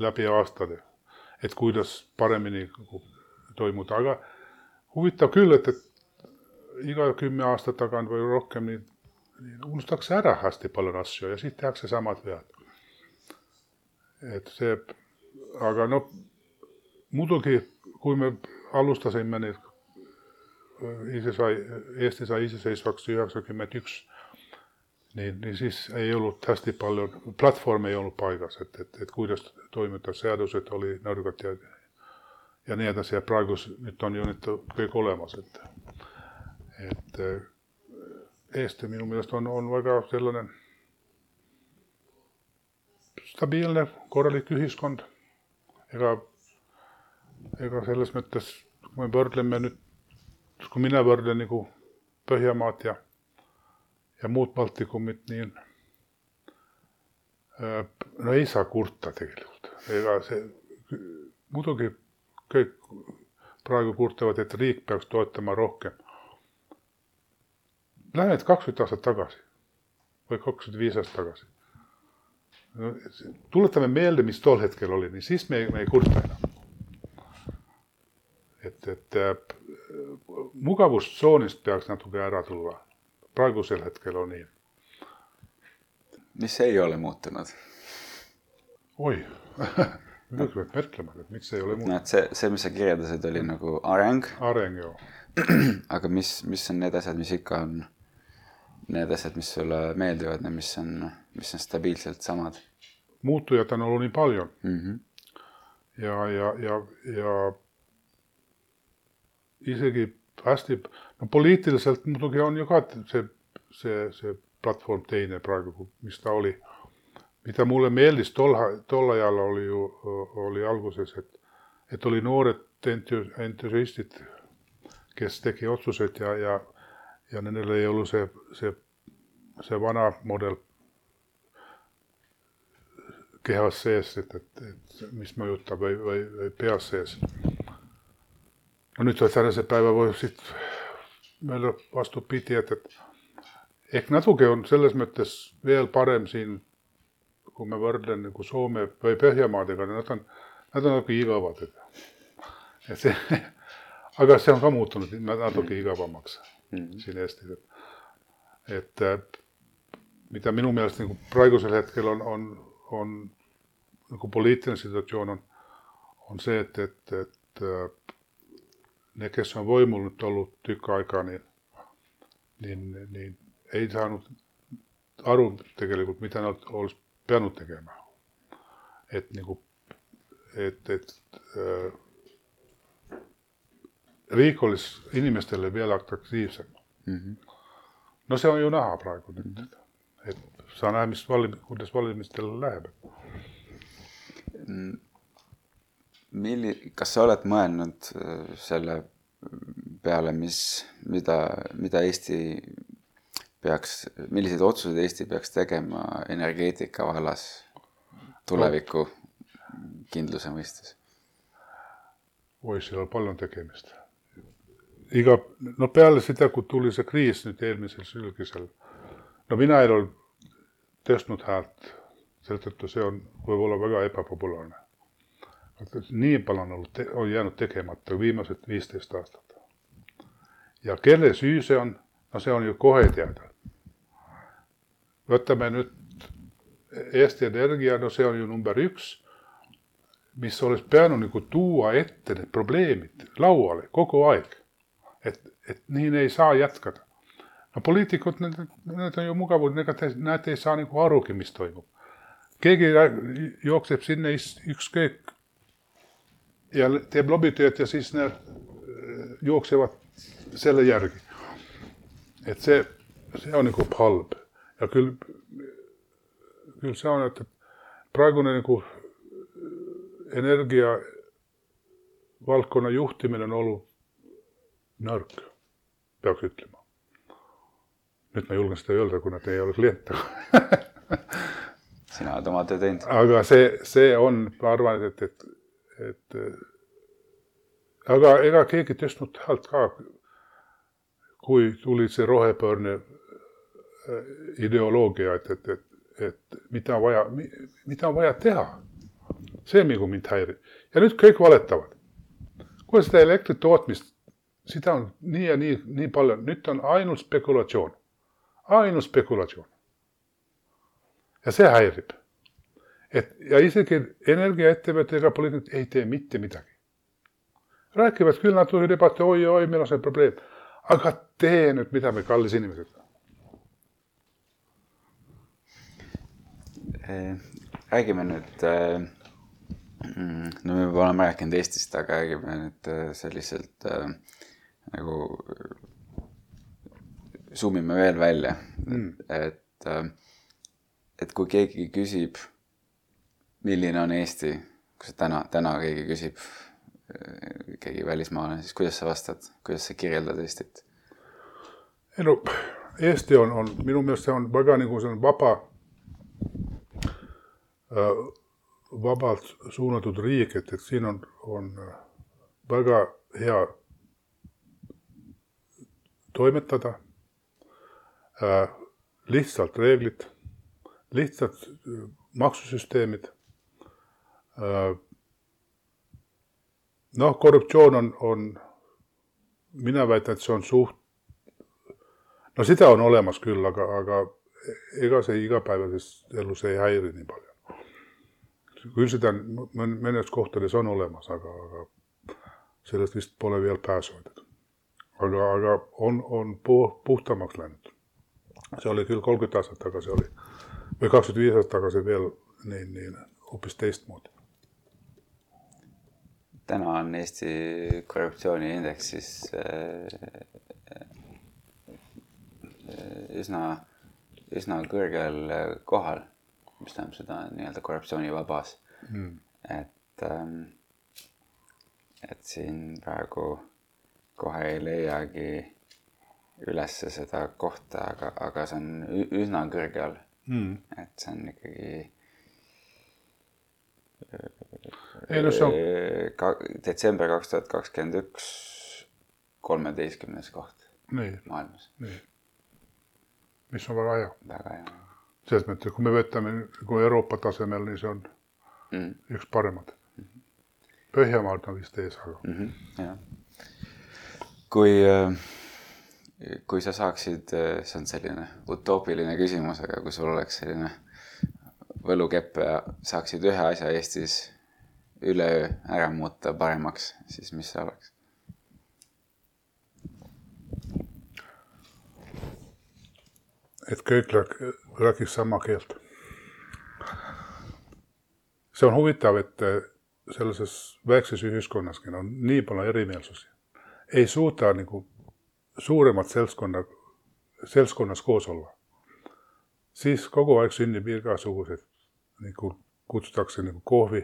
läbi aastate, et kuidas paremini toimuda, aga huvitav küll, et, et iga kümme aastat tagant või rohkem nii, nii unustatakse ära hästi palju asju ja siis tehakse samad vead. et see, aga noh, muidugi kui me alustasime neid, ise sai, Eesti sai iseseisvaks üheksakümmend üks niin, niin siis ei ollut hästi paljon, platformi ei ollut paikas, että et, et kuidas toimittaa, säädöset oli nõrgad ja, ja nii edasi ja praegu nüüd on ju nüüd kõik olemas, et, et Eesti minu meelest on, on väga selline stabiilne, korralik ühiskond. ega, ega selles mõttes, kui me võrdleme nüüd, kui mina võrdlen nagu Põhjamaad ja ja muud Baltikumit, niin no ei saa kurta tegelikult, ega see, muidugi kõik praegu kurtavad, et riik peaks toetama rohkem. Lähme nüüd kakskümmend aastat tagasi või kakskümmend viis aastat tagasi no,. tuletame meelde, mis tol hetkel oli, nii siis me, me ei kurta enam. et, et äh, mugavustsoonist peaks natuke ära tulla praegusel hetkel on nii. mis ei ole muutunud? oi nüüd peab mõtlema, et miks ei ole muutunud. no et see, see, mis sa kirjeldasid, oli nagu areng. areng, joo. aga mis, mis on need asjad, mis ikka on need asjad, mis sulle meeldivad ja mis on, mis on stabiilselt samad? muutujat on olnud nii palju mm. -hmm. ja, ja, ja, ja isegi hästi, no poliitiliselt muidugi on ju ka see, see, see platvorm teine praegu, mis ta oli. mida mulle meeldis tol, tol ajal oli ju, oli alguses, et, et oli noored entusiastid, kes tegi otsuseid ja, ja, ja nendel ei ollut see, see, see vana mudel kehas sees, et, et, et mis mõjutab või, või, või peas sees. no nüüd tänase päeva võib siit meile vastupidi, et, et ehk natuke on selles mõttes veel parem siin, kui ma võrdlen nagu Soome või Põhjamaadega, nad on, nad on natuke igavad, et, et see, aga see on ka muutunud natuke igavamaks mm -hmm. siin Eestis, et, et mida minu meelest nagu praegusel hetkel on, on on nagu poliitiline situatsioon on, on see, et, et, et äh, ne, kes on võimul nüüd olnud tükk aega, niin, niin, niin ei saanud aru tegelikult, mida nad oleks peanud tegema. et nagu, et, et äh, riik olisi inimestele vielä atraktiivsem mm. -hmm. No se on ju näha praegu nüüd mm. -hmm et saa näha, mis valim-, kuidas valimistel läheb. Milli-, kas sa oled mõelnud äh, selle peale, mis, mida, mida Eesti peaks, milliseid otsuseid Eesti peaks tegema energeetika vallas tuleviku kindluse mõistes? oi, seal on palju tegemist. iga, no peale seda, kui tuli see kriis nüüd eelmisel sügisel no mina ei ole tõstnud häält, seetõttu see on võib-olla väga ebapopulaarne. Nii palju on olnud, on jäänud tegemata viimased viisteist aastat. ja kelle süü see on, no see on ju kohe teada. võtame nüüd Eesti Energia, no see on ju number üks, mis oleks pidanud nagu tuua ette need probleemid lauale kogu aeg. et, et nii ei saa jätkata no poliitikud, need, need on ju mugavad, ega te näete, ei saa nagu arugi, mis toimub. keegi jookseb sinna ükskõik ja teeb lobitööd ja siis need äh, jooksevad selle järgi. et see, see on nagu halb ja küll, küll see on, et, et praegune nagu energia valdkonna juhtimine on olnud nõrk, peaks ütlema nüüd ma julgen seda öelda, kuna te ei ole klient sina oled oma töö teinud. aga see, see on, ma arvan, et, et, et aga ega keegi tõstnud häält ka, kui tuli see rohepöörne äh, ideoloogia, et, et, et, et mida vaja, mida on vaja teha. see, nagu mind häirib. ja nüüd kõik valetavad. kuule, seda elektri tootmist, seda on nii ja nii, nii palju, nüüd on ainult spekulatsioon ainus spekulatsioon. ja see häirib. Et ja isegi energiaettevõtted ega poliitikud ei tee mitte midagi. räägivad küll, nad ürivad, oi-oi, meil on see probleem. aga tee nüüd midagi, kallis inimesed. Eh, räägime nüüd äh no me oleme rääkinud Eestist, aga räägime nüüd äh, selliselt äh, nagu zoom ime veel välja mm., et, äh, et kui keegi küsib, milline on Eesti, kui sa täna, täna keegi küsib, äh, keegi välismaalane, siis kuidas sa vastad, kuidas sa kirjeldad Eestit? ei no Eesti on, on minu meelest see on väga nagu see on vaba äh,, vabalt suunatud riik, et, et siin on, on väga hea toimetada Äh, lihtsalt reeglid, lihtsad äh, maksusüsteemid. Äh, noh, korruptsioon on, on, mina väidan, et see on suht, no seda on olemas küll, aga, aga ega see igapäevases elus ei häiri nii palju. küll seda mõnes kohtades on olemas, aga, aga sellest vist pole veel pääsu. aga, aga on, on puhtamaks läinud see oli küll kolmkümmend aastat tagasi oli või kakskümmend viis aastat tagasi veel nii, nii hoopis teistmoodi. Täna on Eesti korruptsiooniindeksis äh, üsna, üsna kõrgel kohal, mis tähendab seda nii-öelda korruptsioonivabas. Mm.. et, ähm, et siin praegu kohe ei leiagi ülesse seda kohta, aga, aga see on üsna kõrgel. Mm.. et see on ikkagi ei no see on. ka detsember kaks tuhat kakskümmend üks, kolmeteistkümnes koht nii, maailmas. nii. mis on väga hea. väga hea. selles mõttes, kui me võtame kui Euroopa tasemel, niin see on mm. üks paremad mm. -hmm. Põhjamaad on vist ees, aga mm. -hmm, jah. kui, kui sa saaksid, see on selline utoopiline küsimus, aga kui sul oleks selline võlukepp ja saaksid ühe asja Eestis üleöö ära muuta paremaks, siis mis see oleks? et kõik räägiks sama keelt. see on huvitav, et sellises väikses ühiskonnaskin on nii palju erimeelsusi. ei suuda nagu suuremat seltskonna, seltskonnas koos olla. siis kogu aeg sünnib igasuguseid nagu kutsutakse nagu kohvi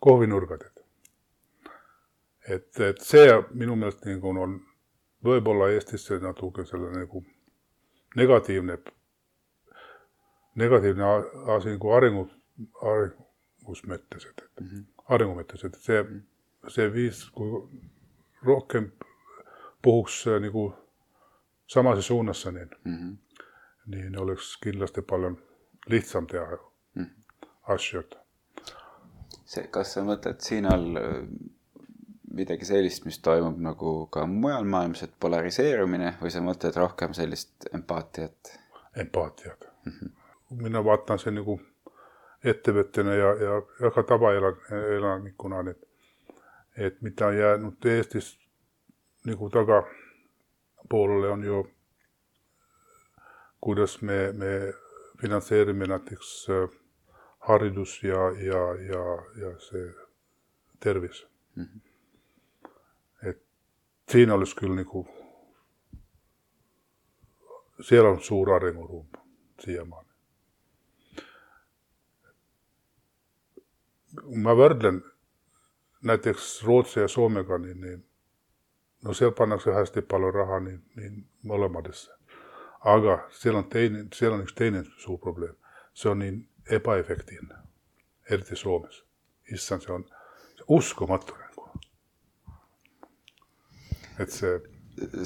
kohvinurgad. et, et see minu meelest nagu on võib-olla Eestis see natuke selle nagu negatiivne, negatiivne asi nagu arengu, arengus mõttes, et, et mm -hmm. arengu mõttes, et see, see viis, kui rohkem puhuks nagu samasse suunasse, niin mm, -hmm. niin oleks kindlasti paljon lihtsam teha asju see, kas sa mõtled siin all äh, midagi sellist, mis toimub nagu ka mujal maailmas, et polariseerumine või sa mõtled rohkem sellist empaatiat? empaatiat mm. -hmm. mina vaatan see nagu ettevõtjana ja, ja, ja ka tavaelanikuna, et, et mida on jäänud Eestis nagu tagapoolele on ju, kuidas me, me finantseerime näiteks äh, haridus ja, ja, ja, ja see tervis mm. -hmm. et siin oleks küll nagu, seal on suur arenguruum siiamaani. ma võrdlen näiteks Rootsi ja Soomega, niin, niin no seal pannakse hästi palju raha niin, niin mõlemadesse. aga seal on teine, seal on üks teine suur probleem, see on niin epäefektiivne, eriti Suomessa. Issand, se on uskumatu nagu. et see.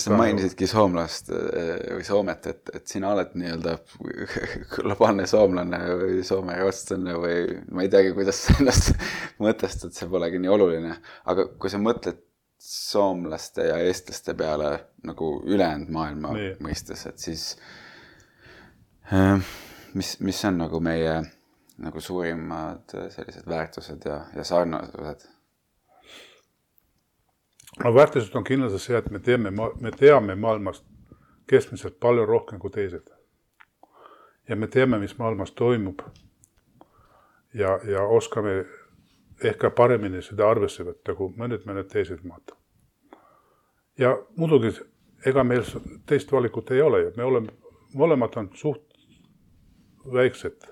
sa mainisidki soomlast eh, või Soomet, et, et sina oled nii-öelda globaalne soomlane või soome rootslane või ma ei teagi, kuidas sa ennast mõtestad, see polegi nii oluline. aga kui sa mõtled soomlaste ja eestlaste peale nagu ülejäänud maailma nii. mõistes, et siis äh, mis, mis on nagu meie nagu suurimad äh, sellised väärtused ja, ja sarnasused? no väärtused on kindlasti see, et me teeme, me teame maailmast keskmiselt palju rohkem kui teised. ja me teame, mis maailmas toimub. ja, ja oskame ehk ka paremini seda arvesse võtta kui mõned, mõned teised maad. ja muidugi, ega meil teist valikut ei ole ju, me oleme, mõlemad on suht väiksed.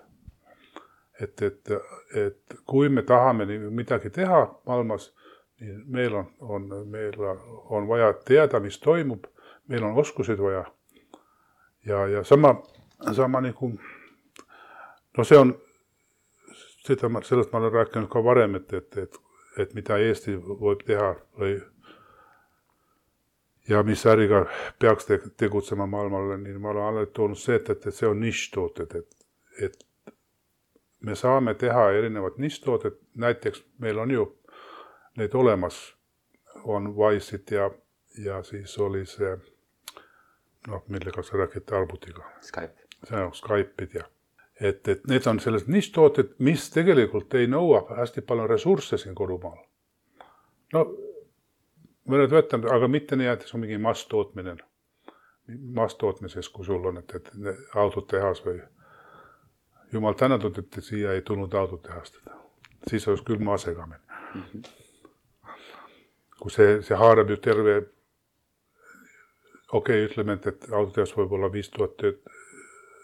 et, et, et kui me tahame midagi teha maailmas, niin meil on, on, meil on vaja teada, mis toimub, meil on oskuseid vaja. ja, ja sama, sama nagu, no see on, seda ma, sellest ma olen rääkinud ka varem, et, et, et, et mida Eesti võib teha või ja mis äriga peaks tegutsema maailmal, niin ma olen alati toonud see, et, et, see on nišitooted, et, et me saame teha erinevad nišitooted, näiteks meil on ju need olemas, on Wise'id ja, ja siis oli see noh, millega sa räägid arvutiga. Skype. see on Skype'id ja et, et need on sellised nišitooted, mis tegelikult ei nõua hästi palju ressursse siin kodumaal. no mõned võtame, aga mitte nii, et see on mingi masstootmine. masstootmises, kui sul on, et, et autotehas või jumal tänatud, et siia ei tulnud autotehast. siis oleks küll maa segamini mm. -hmm. kui see, see haarab ju terve, okei okay,, ütleme, et, et autotehas võib olla viis tuhat tööt-,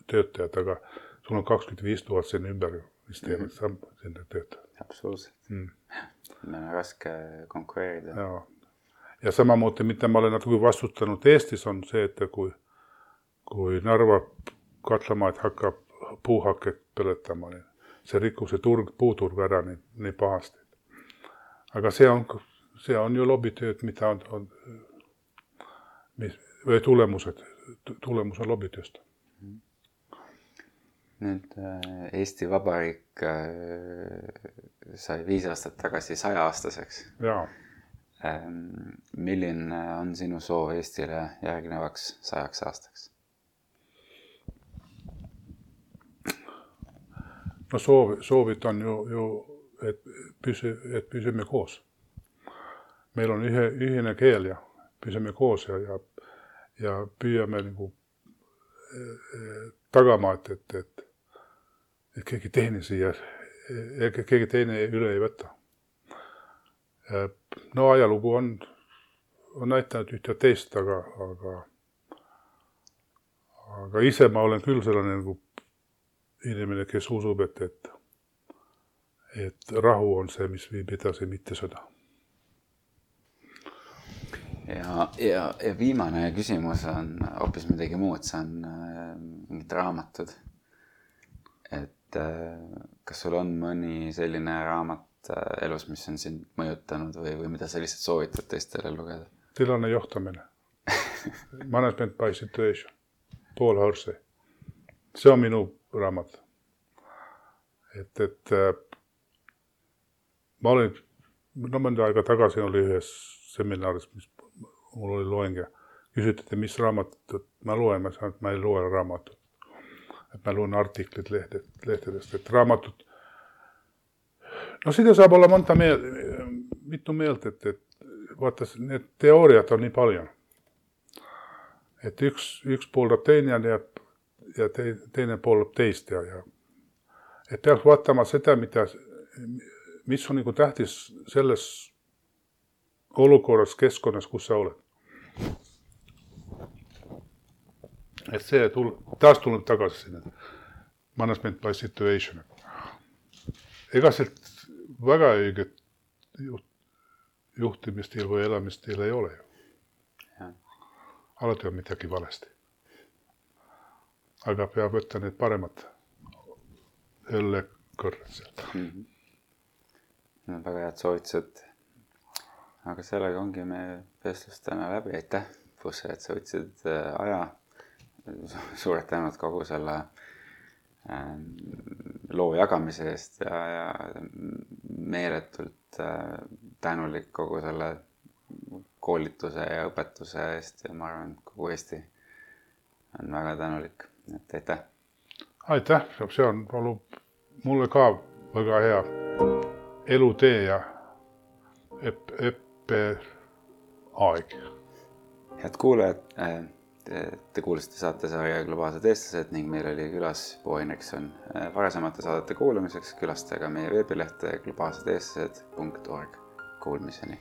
töötajat, aga sul on kakskümmend viis tuhat sinna ümber, mis teevad mm -hmm. sinna töötajat. absoluutselt mm.. meil on raske konkureerida. ja, ja samamoodi, mida ma olen natuke vastutanud Eestis, on see, et kui, kui Narva katlamaad hakkab puuhaket põletama, nii see rikub see turg, puuturg ära nii, nii pahasti. aga see on, see on ju lobitööd, mida on, on, mis, või tulemused, tulemus on lobitööst nüüd äh, Eesti Vabariik äh, sai viis aastat tagasi sajaaastaseks. jaa. Ähm, milline on sinu soov Eestile järgnevaks sajaks aastaks? No soov, soovid on ju, ju, et püsi, et püsime koos. meil on ühe, ühine keel ja püsime koos ja, ja, ja püüame nagu eh, tagama, et, et, et et keegi teine siia, keegi teine üle ei võta. no ajalugu on, on näidanud ühte teist, aga, aga, aga ise ma olen küll selline nagu inimene, kes usub, et, et, et rahu on see, mis viib edasi, mitte sõda. ja, ja, ja viimane küsimus on hoopis midagi muud, see on äh, mingid raamatud. et äh, kas sul on mõni selline raamat äh, elus, mis on sind mõjutanud või, või mida sa lihtsalt soovitad teistele lugeda? tilane johtamine Management by situation, Paul Horsey. see on minu raamat. et, et äh, ma olin, no mõnda aega tagasi oli ühes seminaris, mis mul oli loeng ja küsiti, et mis raamatut ma loen, ma ütlesin, et ma ei loe raamatut et ma loen artikleid lehte, lehtedest, et raamatud. no seda saab olla mõnda meel, mitu meelt, et, et vaata, need teooriad on nii palju. et üks, üks pooldab teine ja, ja te, teine pooldab teist ja, ja et peaks vaatama seda, mida, mis on nagu tähtis selles olukorras, keskkonnas, kus sa oled et see tul-, taas tuleb tagasi sinna management by situation. ega sealt väga õiget juht, juhtimisstiil või elamisstiil ei ole ju. alati on midagi valesti. Aga peab võtta need paremad õllekõrred sealt mm. -hmm. no väga head soovitused. aga sellega ongi meie vestlus täna läbi, aitäh, Pusse, et sa võtsid äh, aja suured tänud kogu selle ähm, loo jagamise eest ja, ja meeletult äh, tänulik kogu selle koolituse ja õpetuse eest ja ma arvan, et kogu Eesti on väga tänulik, et aitäh. aitäh, see on olnud mulle ka väga hea elutee ja õppeaeg. head kuulajad äh, Te kuulasite saatesarja Globaalsed eestlased ning meil oli külas Bo Henrikson. varasemate saadete kuulamiseks külastage meie veebilehte globaalsedeestlased.org. Kuulmiseni